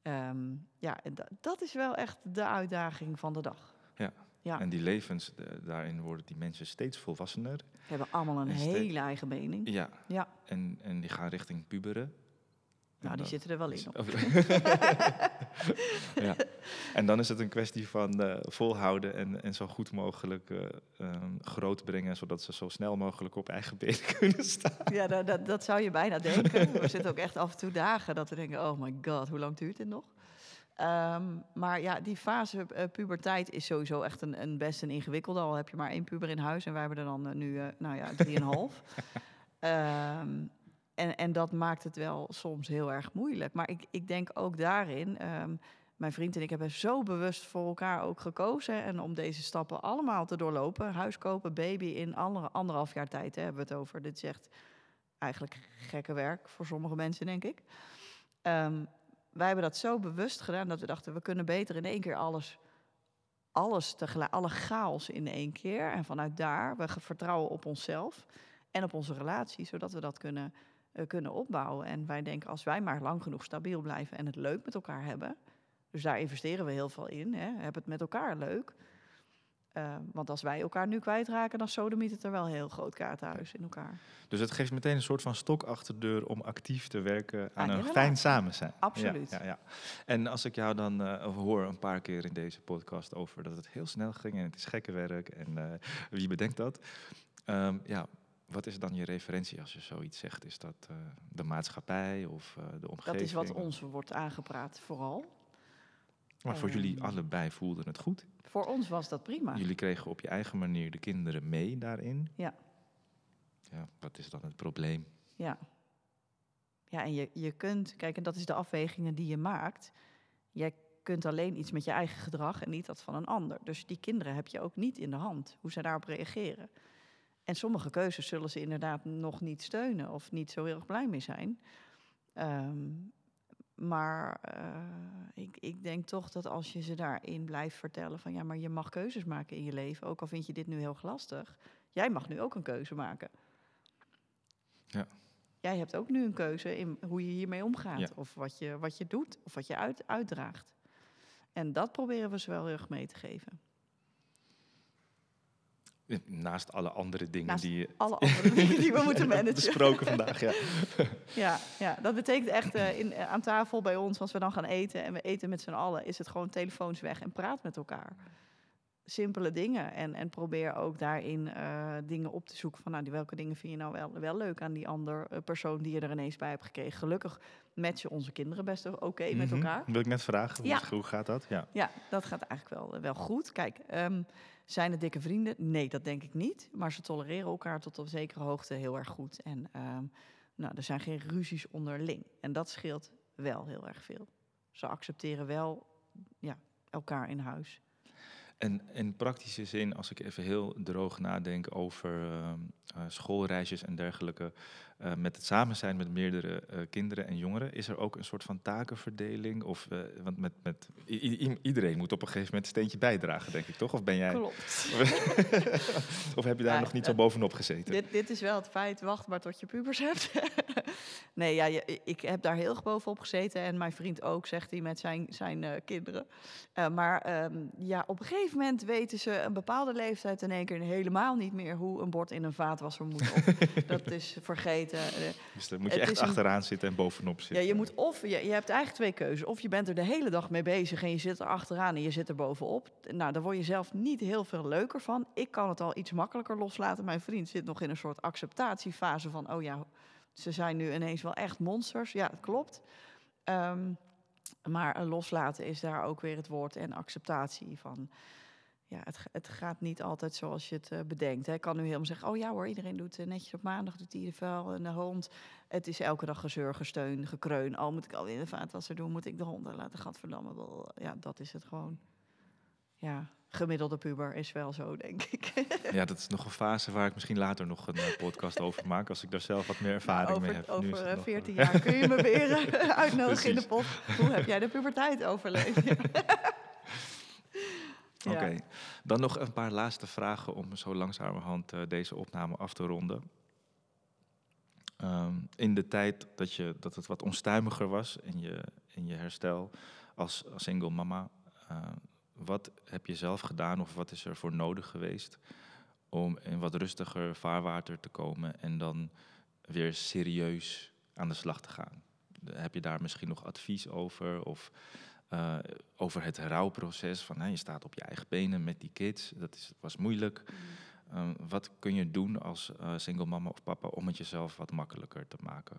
Ehm, ja, dat is wel echt de uitdaging van de dag. Ja. Ja, En die levens, de- daarin worden die mensen steeds volwassener. hebben allemaal een hele eigen mening. Ja. Ja. En, en die gaan richting puberen. Nou, die En zitten er wel in. *laughs* hoor. *laughs* ja. En dan is het een kwestie van eh, volhouden en, en zo goed mogelijk eh, ehm, groot brengen, zodat ze zo snel mogelijk op eigen benen *laughs* kunnen staan. Ja, dat, dat, dat zou je bijna denken. We zitten ook echt af en toe dagen dat we denken, oh my god, hoe lang duurt dit nog? Ehm, maar ja, die fase eh, puberteit is sowieso echt een, een best een ingewikkelde. Al heb je maar één puber in huis en wij hebben er dan eh, nu, eh, nou ja, drieënhalf. *laughs* Ehm en, en dat maakt het wel soms heel erg moeilijk. Maar ik, ik denk ook daarin, ehm, mijn vriend en ik hebben zo bewust voor elkaar ook gekozen. En om deze stappen allemaal te doorlopen. Huis kopen, baby in andere, anderhalf jaar tijd hè, hebben we het over. Dit is echt eigenlijk gekke werk voor sommige mensen, denk ik. Ehm, wij hebben dat zo bewust gedaan dat we dachten, we kunnen beter in één keer alles, alles tegelijk, alle chaos in één keer. En vanuit daar, we vertrouwen op onszelf en op onze relatie, zodat we dat kunnen, eh, kunnen opbouwen. En wij denken, als wij maar lang genoeg stabiel blijven en het leuk met elkaar hebben, dus daar investeren we heel veel in, hè, heb het met elkaar leuk. Eh, want als wij elkaar nu kwijtraken, dan sodemiet het er wel een heel groot kaartenhuis in elkaar. Dus het geeft meteen een soort van stok achter de deur om actief te werken aan een fijn samen zijn. Absoluut. Ja, ja. En als ik jou dan eh, hoor een paar keer in deze podcast over dat het heel snel ging en het is gekke werk en eh, wie bedenkt dat? Ehm, ja, wat is dan je referentie als je zoiets zegt? Is dat eh, de maatschappij of de omgeving? Dat is wat ons wordt aangepraat, vooral. Maar voor jullie Ehm, allebei voelde het goed. Voor ons was dat prima. Jullie kregen op je eigen manier de kinderen mee daarin. Ja. Ja, wat is dan het probleem? Ja. Ja, en je, je kunt, kijk, en dat is de afwegingen die je maakt. Jij kunt alleen iets met je eigen gedrag en niet dat van een ander. Dus die kinderen heb je ook niet in de hand, hoe ze daarop reageren. En sommige keuzes zullen ze inderdaad nog niet steunen of niet zo heel erg blij mee zijn. Ehm, maar eh, ik, ik denk toch dat als je ze daarin blijft vertellen van ja, maar je mag keuzes maken in je leven, ook al vind je dit nu heel lastig. Jij mag nu ook een keuze maken. Ja. Jij hebt ook nu een keuze in hoe je hiermee omgaat. Ja. Of wat je, wat je doet. Of wat je uit, uitdraagt. En dat proberen we ze wel heel erg mee te geven. Naast alle andere dingen Naast die Alle andere dingen die we *laughs* moeten managen. besproken vandaag. Ja. Ja, ja, dat betekent echt eh, in, eh, aan tafel bij ons, als we dan gaan eten en we eten met z'n allen, is het gewoon telefoons weg en praat met elkaar. Simpele dingen. En, en probeer ook daarin eh, dingen op te zoeken van nou, die, welke dingen vind je nou wel, wel leuk aan die ander eh, persoon die je er ineens bij hebt gekregen. Gelukkig matchen onze kinderen best oké met Mhm. elkaar. Wil ik net vragen, Ja. hoe gaat dat? Ja. Ja, dat gaat eigenlijk wel, wel goed. Kijk, ehm, zijn het dikke vrienden? Nee, dat denk ik niet. Maar ze tolereren elkaar tot op zekere hoogte heel erg goed. En ehm, nou, er zijn geen ruzies onderling. En dat scheelt wel heel erg veel. Ze accepteren wel ja, elkaar in huis. En in praktische zin, als ik even heel droog nadenk over ehm, eh, schoolreisjes en dergelijke, eh, met het samen zijn met meerdere eh, kinderen en jongeren, is er ook een soort van takenverdeling? Of, eh, want met, met, iedereen moet op een gegeven moment een steentje bijdragen, denk ik, toch? Of ben jij, Klopt. *laughs* of heb je daar Ja, nog niet zo bovenop gezeten? Dit, dit is wel het feit, wacht maar tot je pubers hebt. *laughs* nee, ja, je- ik heb daar heel erg bovenop gezeten. En mijn vriend ook, zegt hij met zijn, zijn kinderen. Maar ehm, ja, op een gegeven moment weten ze een bepaalde leeftijd in één keer helemaal niet meer hoe een bord in een vaatwasser moet. Of, *laughs* dat is vergeten. Eh, Dus daar moet je het echt een- achteraan zitten en bovenop zitten. ja, je moet of je, je hebt eigenlijk twee keuzes. Of je bent er de hele dag mee bezig en je zit er achteraan en je zit er bovenop. Nou, daar word je zelf niet heel veel leuker van. Ik kan het al iets makkelijker loslaten. Mijn vriend zit nog in een soort acceptatiefase van, oh ja, ze zijn nu ineens wel echt monsters. Ja, het klopt. Ehm, maar loslaten is daar ook weer het woord en acceptatie van. Ja, het, het gaat niet altijd zoals je het eh, bedenkt. Hè. Ik kan nu helemaal zeggen, oh ja hoor, iedereen doet eh, netjes op maandag, doet de vuil en de hond. Het is elke dag gezeur, gesteun, gekreun. Al moet ik alweer in de vaatwasser doen, moet ik de honden laten, gadverdamme. wel. Ja, dat is het gewoon. ja, gemiddelde puber is wel zo, denk ik. *laughs* Ja, dat is nog een fase waar ik misschien later nog een eh, podcast *laughs* over maak. Als ik daar zelf wat meer ervaring over, mee heb. Nu Over nog, 14 eh, jaar kun je me weer *laughs* uitnodigen in de pot. Hoe heb jij de puberteit overleefd? Ja. Oké, dan nog een paar laatste vragen om zo langzamerhand eh, deze opname af te ronden. Ehm, in de tijd dat, je, dat het wat onstuimiger was in je, in je herstel als, single mama, eh, wat heb je zelf gedaan of wat is er voor nodig geweest om in wat rustiger vaarwater te komen en dan weer serieus aan de slag te gaan? Heb je daar misschien nog advies over? Of eh, over het rouwproces van hè, je staat op je eigen benen met die kids, dat is, was moeilijk. Eh, wat kun je doen als eh, single mama of papa om het jezelf wat makkelijker te maken?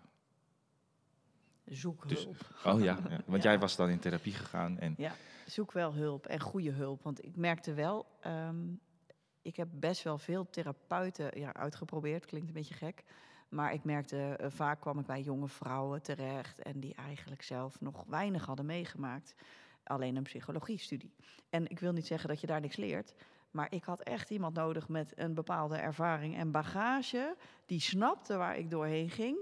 Zoek Dus- hulp. Oh ja, ja. *laughs* want Ja. jij was dan in therapie gegaan en Ja, zoek wel hulp en goede hulp. Want ik merkte wel, ehm, ik heb best wel veel therapeuten ja, uitgeprobeerd. Klinkt een beetje gek. Maar ik merkte, eh, vaak kwam ik bij jonge vrouwen terecht en die eigenlijk zelf nog weinig hadden meegemaakt. Alleen een psychologiestudie. En ik wil niet zeggen dat je daar niks leert. Maar ik had echt iemand nodig met een bepaalde ervaring en bagage. Die snapte waar ik doorheen ging.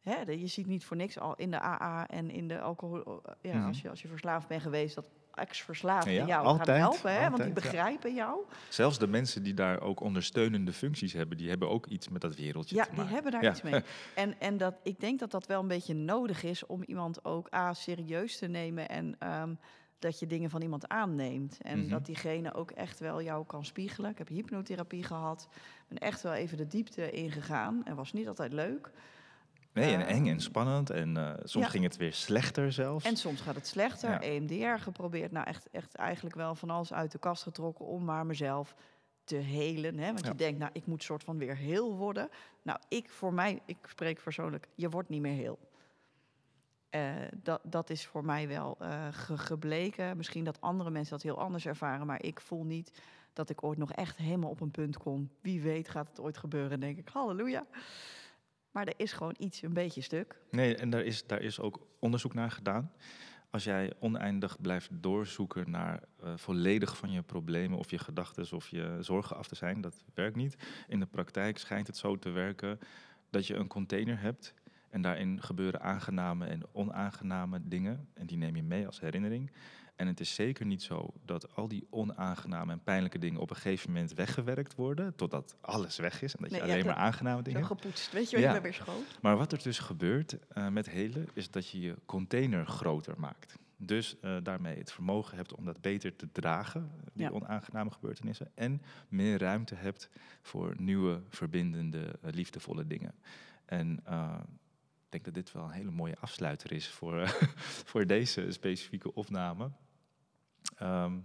Hè, je ziet niet voor niks al in de AA en in de alcohol. eh, Ja, Mhm. als, je, als je verslaafd bent geweest, dat ex-verslaafden Ja, jou altijd, gaan helpen. Hè, want die ja. begrijpen jou. zelfs de mensen die daar ook ondersteunende functies hebben, die hebben ook iets met dat wereldje Ja, te die maken. hebben daar Ja. iets mee. *laughs* En, en dat, ik denk dat dat wel een beetje nodig is om iemand ook A, serieus te nemen en ehm, dat je dingen van iemand aanneemt. En Mhm. dat diegene ook echt wel jou kan spiegelen. Ik heb hypnotherapie gehad, ben echt wel even de diepte ingegaan en was niet altijd leuk. Nee, en eng en spannend en eh, soms ja. ging het weer slechter zelfs. En soms gaat het slechter. Ja. EMDR geprobeerd. Nou, echt, echt eigenlijk wel van alles uit de kast getrokken om maar mezelf te helen. Hè? Want Ja. je denkt, nou, ik moet soort van weer heel worden. Nou, ik voor mij, ik spreek persoonlijk, je wordt niet meer heel. Eh, dat, dat is voor mij wel ge- gebleken. Misschien dat andere mensen dat heel anders ervaren, maar ik voel niet dat ik ooit nog echt helemaal op een punt kom. Wie weet gaat het ooit gebeuren, denk ik. Halleluja. Maar er is gewoon iets een beetje stuk. Nee, en daar is, daar is ook onderzoek naar gedaan. Als jij oneindig blijft doorzoeken naar eh, volledig van je problemen of je gedachten of je zorgen af te zijn, dat werkt niet. In de praktijk schijnt het zo te werken dat je een container hebt en daarin gebeuren aangename en onaangename dingen en die neem je mee als herinnering. En het is zeker niet zo dat al die onaangename en pijnlijke dingen op een gegeven moment weggewerkt worden, totdat alles weg is en dat je Nee, alleen maar aangename dingen hebt. gepoetst, weet je wel, Ja. je bent weer schoon. Maar wat er dus gebeurt eh, met helen, is dat je je container groter maakt. Dus eh, daarmee het vermogen hebt om dat beter te dragen, die Ja. onaangename gebeurtenissen. En meer ruimte hebt voor nieuwe, verbindende, eh, liefdevolle dingen. En ik denk dat dit wel een hele mooie afsluiter is voor, *laughs* voor deze specifieke opname. Ehm,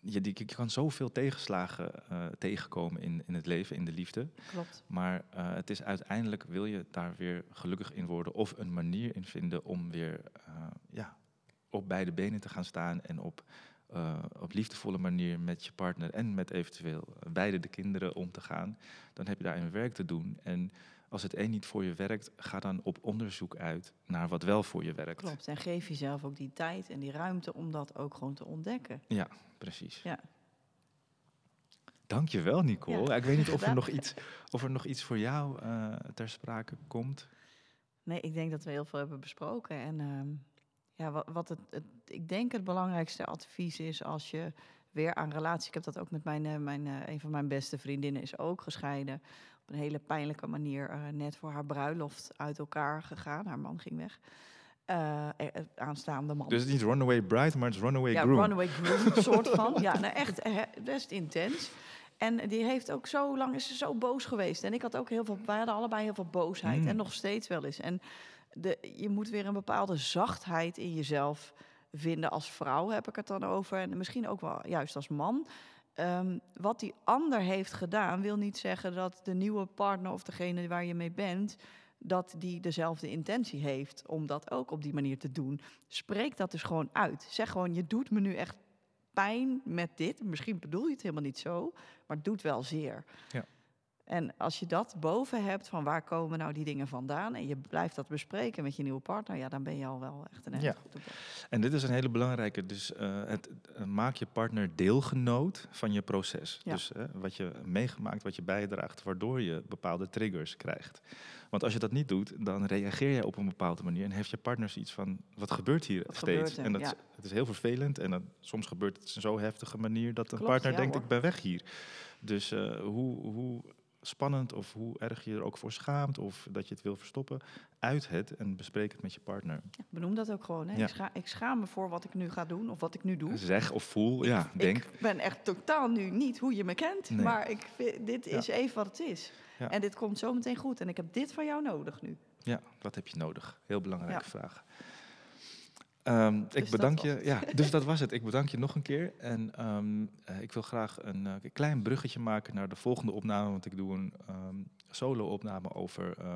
je, kan zoveel tegenslagen eh, tegenkomen in, in het leven, in de liefde. Klopt. Maar eh, het is uiteindelijk, wil je daar weer gelukkig in worden of een manier in vinden om weer eh, ja, op beide benen te gaan staan en op, op liefdevolle manier met je partner en met eventueel beide de kinderen om te gaan, dan heb je daarin werk te doen. En als het een niet voor je werkt, ga dan op onderzoek uit naar wat wel voor je werkt. Klopt. En geef jezelf ook die tijd en die ruimte om dat ook gewoon te ontdekken. Precies. Ja. Dankjewel, Nicole. Ja, ik weet niet of er, nog iets, of er nog iets voor jou eh, ter sprake komt. Nee, ik denk dat we heel veel hebben besproken. En ehm, ja, wat, wat het, het, ik denk het belangrijkste advies is als je weer aan relatie. Ik heb dat ook met mijn, eh, mijn, eh, een van mijn beste vriendinnen is ook gescheiden. Een hele pijnlijke manier, eh, net voor haar bruiloft uit elkaar gegaan. Haar man ging weg. Eh, eh, aanstaande man. Dus het is niet Runaway Bride, maar het is Runaway ja, Groom. runaway groom soort van. *laughs* Ja, nou echt best intens. En die heeft ook zo lang is ze zo boos geweest. En ik had ook heel veel, wij hadden allebei heel veel boosheid. Mm. En nog steeds wel eens. En de, je moet weer een bepaalde zachtheid in jezelf vinden. Als vrouw heb ik het dan over. En misschien ook wel juist als man. Ehm, wat die ander heeft gedaan, wil niet zeggen dat de nieuwe partner of degene waar je mee bent, dat die dezelfde intentie heeft om dat ook op die manier te doen. Spreek dat dus gewoon uit. Zeg gewoon, je doet me nu echt pijn met dit. Misschien bedoel je het helemaal niet zo, maar het doet wel zeer. Ja. En als je dat boven hebt, van waar komen nou die dingen vandaan... en je blijft dat bespreken met je nieuwe partner... ja, dan ben je al wel echt een hele Ja. goed op weg. En dit is een hele belangrijke. Dus eh, het, eh, maak je partner deelgenoot van je proces. Ja. Dus eh, wat je meegemaakt, wat je bijdraagt, waardoor je bepaalde triggers krijgt. Want als je dat niet doet, dan reageer je op een bepaalde manier en heeft je partner zoiets van: wat gebeurt hier Wat steeds? gebeurt er? en dat Ja. het is heel vervelend en dan, soms gebeurt het op een zo heftige manier dat een Klopt, partner denkt: hoor. ik ben weg hier. Dus hoe, hoe spannend of hoe erg je er ook voor schaamt of dat je het wil verstoppen, uit het en bespreek het met je partner. Ja, benoem dat ook gewoon. Hè? Ja. Ik, scha ik schaam me voor wat ik nu ga doen of wat ik nu doe. Zeg of voel, ja, denk. Ik ben echt totaal nu niet hoe je me kent. Nee. Maar ik vind, dit Ja. is even wat het is. En dit komt zo meteen goed. En ik heb dit van jou nodig nu. Ja, wat heb je nodig? Heel belangrijke Ja. Ehm, ik dat bedank je. Ja, dus dat was het. *laughs* Ik bedank je nog een keer. En ehm, eh, ik wil graag een eh, klein bruggetje maken naar de volgende opname. Want ik doe een ehm, solo-opname over eh,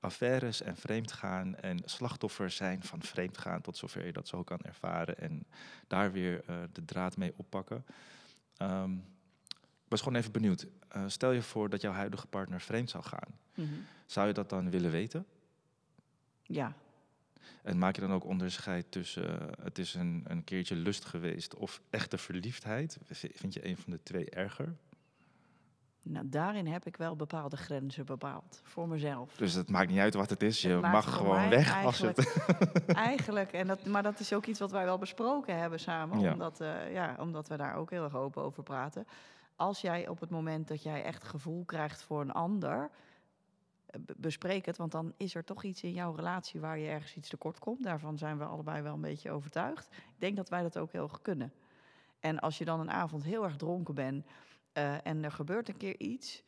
affaires en vreemdgaan. En slachtoffer zijn van vreemdgaan, tot zover je dat zo kan ervaren. En daar weer de draad mee oppakken. Ik was gewoon even benieuwd. Stel je voor dat jouw huidige partner vreemd zou gaan. Mhm. Zou je dat dan willen weten? Ja, En maak je dan ook onderscheid tussen eh, het is een, een keertje lust geweest of echte verliefdheid? Vind je een van de twee erger? nou, daarin heb ik wel bepaalde grenzen bepaald. Voor mezelf. Dus het maakt niet uit wat het is, je Het mag gewoon weg als het. *laughs* eigenlijk- en dat, maar dat is ook iets wat wij wel besproken hebben samen. Ja. Omdat, eh, ja, omdat we daar ook heel erg open over praten. Als jij op het moment dat jij echt gevoel krijgt voor een ander... be- bespreek het, want dan is er toch iets in jouw relatie waar je ergens iets tekort komt. Daarvan zijn we allebei wel een beetje overtuigd. Ik denk dat wij dat ook heel erg kunnen. En als je dan een avond heel erg dronken bent eh, en er gebeurt een keer iets,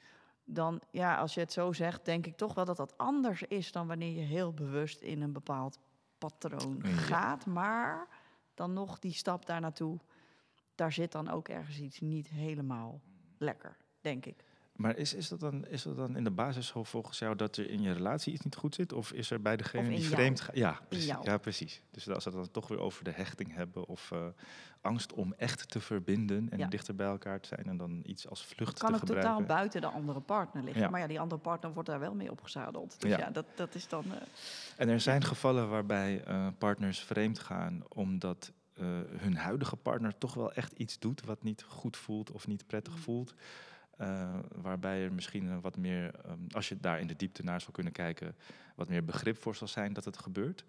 dan, ja, als je het zo zegt, denk ik toch wel dat dat anders is dan wanneer je heel bewust in een bepaald patroon Ja. gaat. Maar dan nog die stap daar naartoe, daar zit dan ook ergens iets niet helemaal lekker, denk ik. Maar is, is, dat dan, is dat dan in de basis volgens jou dat er in je relatie iets niet goed zit? Of is er bij degene die jou. vreemd gaat? Ja, precies. ja, precies. Dus als we het dan toch weer over de hechting hebben of eh, angst om echt te verbinden en Ja. dichter bij elkaar te zijn en dan iets als vlucht Kan te het gebruiken. totaal buiten de andere partner liggen. Ja. Maar ja, die andere partner wordt daar wel mee opgezadeld. Dus Ja. dat, dat is dan... eh, En er zijn gevallen waarbij eh, partners vreemd gaan omdat hun huidige partner toch wel echt iets doet wat niet goed voelt of niet prettig Mm. voelt. Eh, waarbij er misschien eh, wat meer, ehm, als je daar in de diepte naar zou kunnen kijken, wat meer begrip voor zal zijn dat het gebeurt.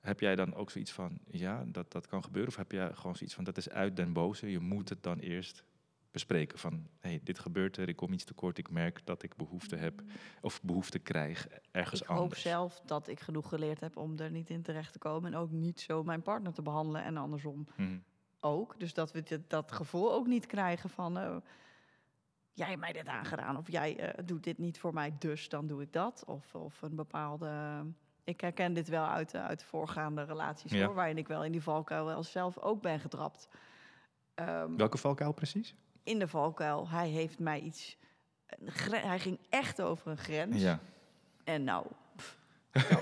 Heb jij dan ook zoiets van, ja, dat, dat kan gebeuren? Of heb jij gewoon zoiets van, dat is uit den boze, je moet het dan eerst bespreken van, hey, dit gebeurt er, ik kom iets tekort, ik merk dat ik behoefte heb of behoefte krijg ergens ik hoop anders. zelf dat ik genoeg geleerd heb om er niet in terecht te komen. En ook niet zo mijn partner te behandelen en andersom Mhm. ook. Dus dat we dat gevoel ook niet krijgen van... eh, jij hebt mij dit aangedaan of jij eh, doet dit niet voor mij, dus dan doe ik dat. Of, of een bepaalde... Ik herken dit wel uit, de- uit de voorgaande relaties, Ja. hoor, waarin ik wel in die valkuil wel zelf ook ben getrapt. Ehm, Welke valkuil precies? in de valkuil, hij heeft mij iets... Hij ging echt over een grens. Ja. En nou, pff, dat,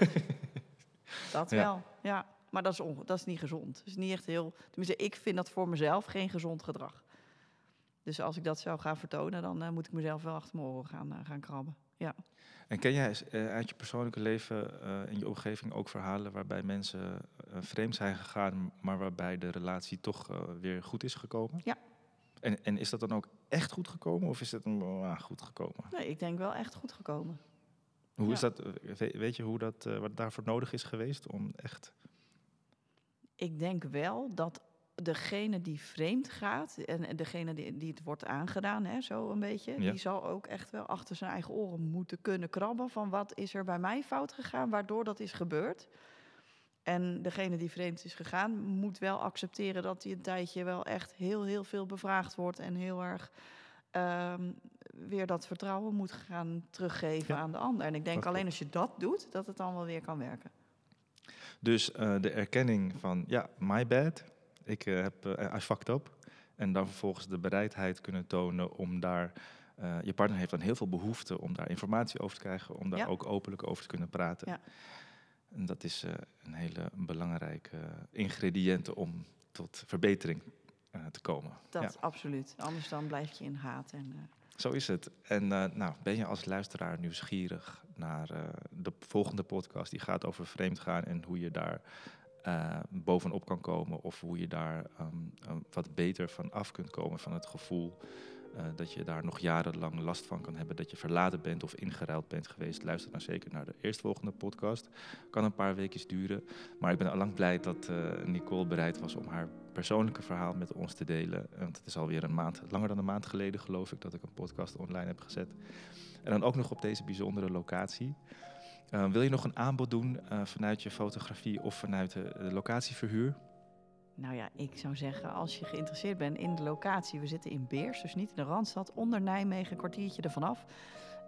*laughs* dat Ja. wel, ja. Maar dat is, dat is niet gezond. Het is niet echt heel... Tenminste, ik vind dat voor mezelf geen gezond gedrag. Dus als ik dat zou gaan vertonen, dan eh, moet ik mezelf wel achter mijn oren gaan, eh, gaan krabben. Ja. En ken jij eh, uit je persoonlijke leven in je omgeving ook verhalen waarbij mensen vreemd zijn gegaan, maar waarbij de relatie toch weer goed is gekomen? Ja. En, en is dat dan ook echt goed gekomen of is het een ah, goed gekomen? Nee, ik denk wel echt goed gekomen. Hoe Ja. is dat? we- weet je hoe dat, wat daarvoor nodig is geweest om echt. Ik denk wel dat degene die vreemd gaat en en degene die, die het wordt aangedaan, hè, zo een beetje, Ja. die zal ook echt wel achter zijn eigen oren moeten kunnen krabben van wat is er bij mij fout gegaan, waardoor dat is gebeurd. En degene die vreemd is gegaan, moet wel accepteren dat hij een tijdje wel echt heel, heel veel bevraagd wordt en heel erg ehm, weer dat vertrouwen moet gaan teruggeven Ja. aan de ander. En ik denk Dat alleen als je dat doet, dat het dan wel weer kan werken. Dus eh, de erkenning van ja, my bad, ik eh, heb eh I fucked up. En dan vervolgens de bereidheid kunnen tonen om daar. eh, je partner heeft dan heel veel behoefte om daar informatie over te krijgen, om daar Ja. ook openlijk over te kunnen praten. Ja. En dat is een hele belangrijke ingrediënt om tot verbetering te komen. Dat Ja. absoluut. Anders dan blijf je in haat en... Zo is het. En nou, ben je als luisteraar nieuwsgierig naar de volgende podcast? Die gaat over vreemdgaan en hoe je daar uh, bovenop kan komen. Of hoe je daar um, um, wat beter van af kunt komen van het gevoel uh, dat je daar nog jarenlang last van kan hebben. Dat je verlaten bent of ingeruild bent geweest. Luister dan zeker naar de eerstvolgende podcast. Kan een paar weekjes duren. Maar ik ben allang blij dat uh, Nicole bereid was om haar persoonlijke verhaal met ons te delen. Want het is alweer een maand, langer dan een maand geleden geloof ik, dat ik een podcast online heb gezet. En dan ook nog op deze bijzondere locatie. Uh, wil je nog een aanbod doen uh, vanuit je fotografie of vanuit de, de, locatieverhuur? Nou ja, ik zou zeggen, als je geïnteresseerd bent in de locatie, we zitten in Beers, dus niet in de Randstad, onder Nijmegen, een kwartiertje ervan af.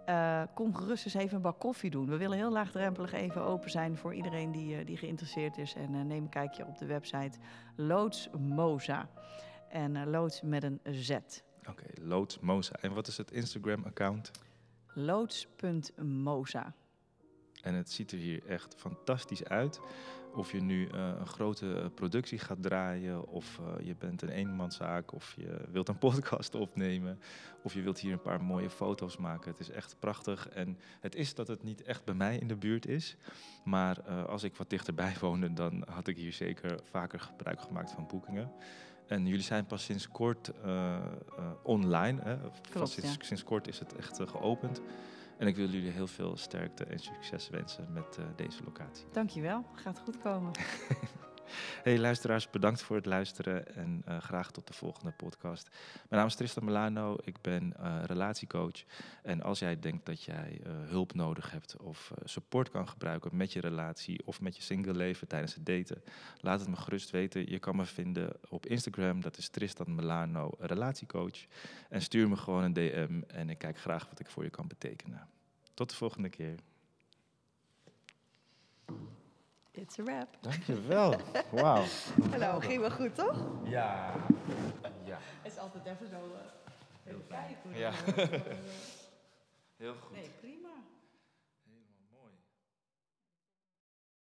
Uh, kom gerust eens even een bak koffie doen. We willen heel laagdrempelig even open zijn voor iedereen die, die geïnteresseerd is. En neem een kijkje op de website Loods Moza. En loods met een Z. Oké, okay, Loods Moza. En wat is het Instagram-account? Loods.moza. En het ziet er hier echt fantastisch uit. Of je nu uh, een grote productie gaat draaien, of uh, je bent een eenmanszaak, of je wilt een *laughs* podcast opnemen, of je wilt hier een paar mooie foto's maken. Het is echt prachtig. En het is dat het niet echt bij mij in de buurt is. Maar uh, als ik wat dichterbij *laughs* woonde, dan had ik hier zeker vaker gebruik gemaakt van boekingen. En jullie zijn pas sinds kort online. Hè? Klopt, sinds, ja. sinds kort is het echt geopend. En ik wil jullie heel veel sterkte en succes wensen met uh, deze locatie. Dankjewel, gaat goed komen. *laughs* hey luisteraars, bedankt voor het luisteren en uh, graag tot de volgende podcast. Mijn naam is Tristan Milano, ik ben uh, relatiecoach. En als jij denkt dat jij hulp nodig hebt of support kan gebruiken met je relatie of met je single leven tijdens het daten, laat het me gerust weten. Je kan me vinden op Instagram, dat is Tristan Milano Relatiecoach. En stuur me gewoon een DM en ik kijk graag wat ik voor je kan betekenen. Tot de volgende keer. It's a wrap. Dankjewel. Wauw. Hallo, ging wel goed, toch? Ja. ja. Het is altijd even zo uh, Heel kijken. Ja. *laughs* Heel goed. Nee, prima.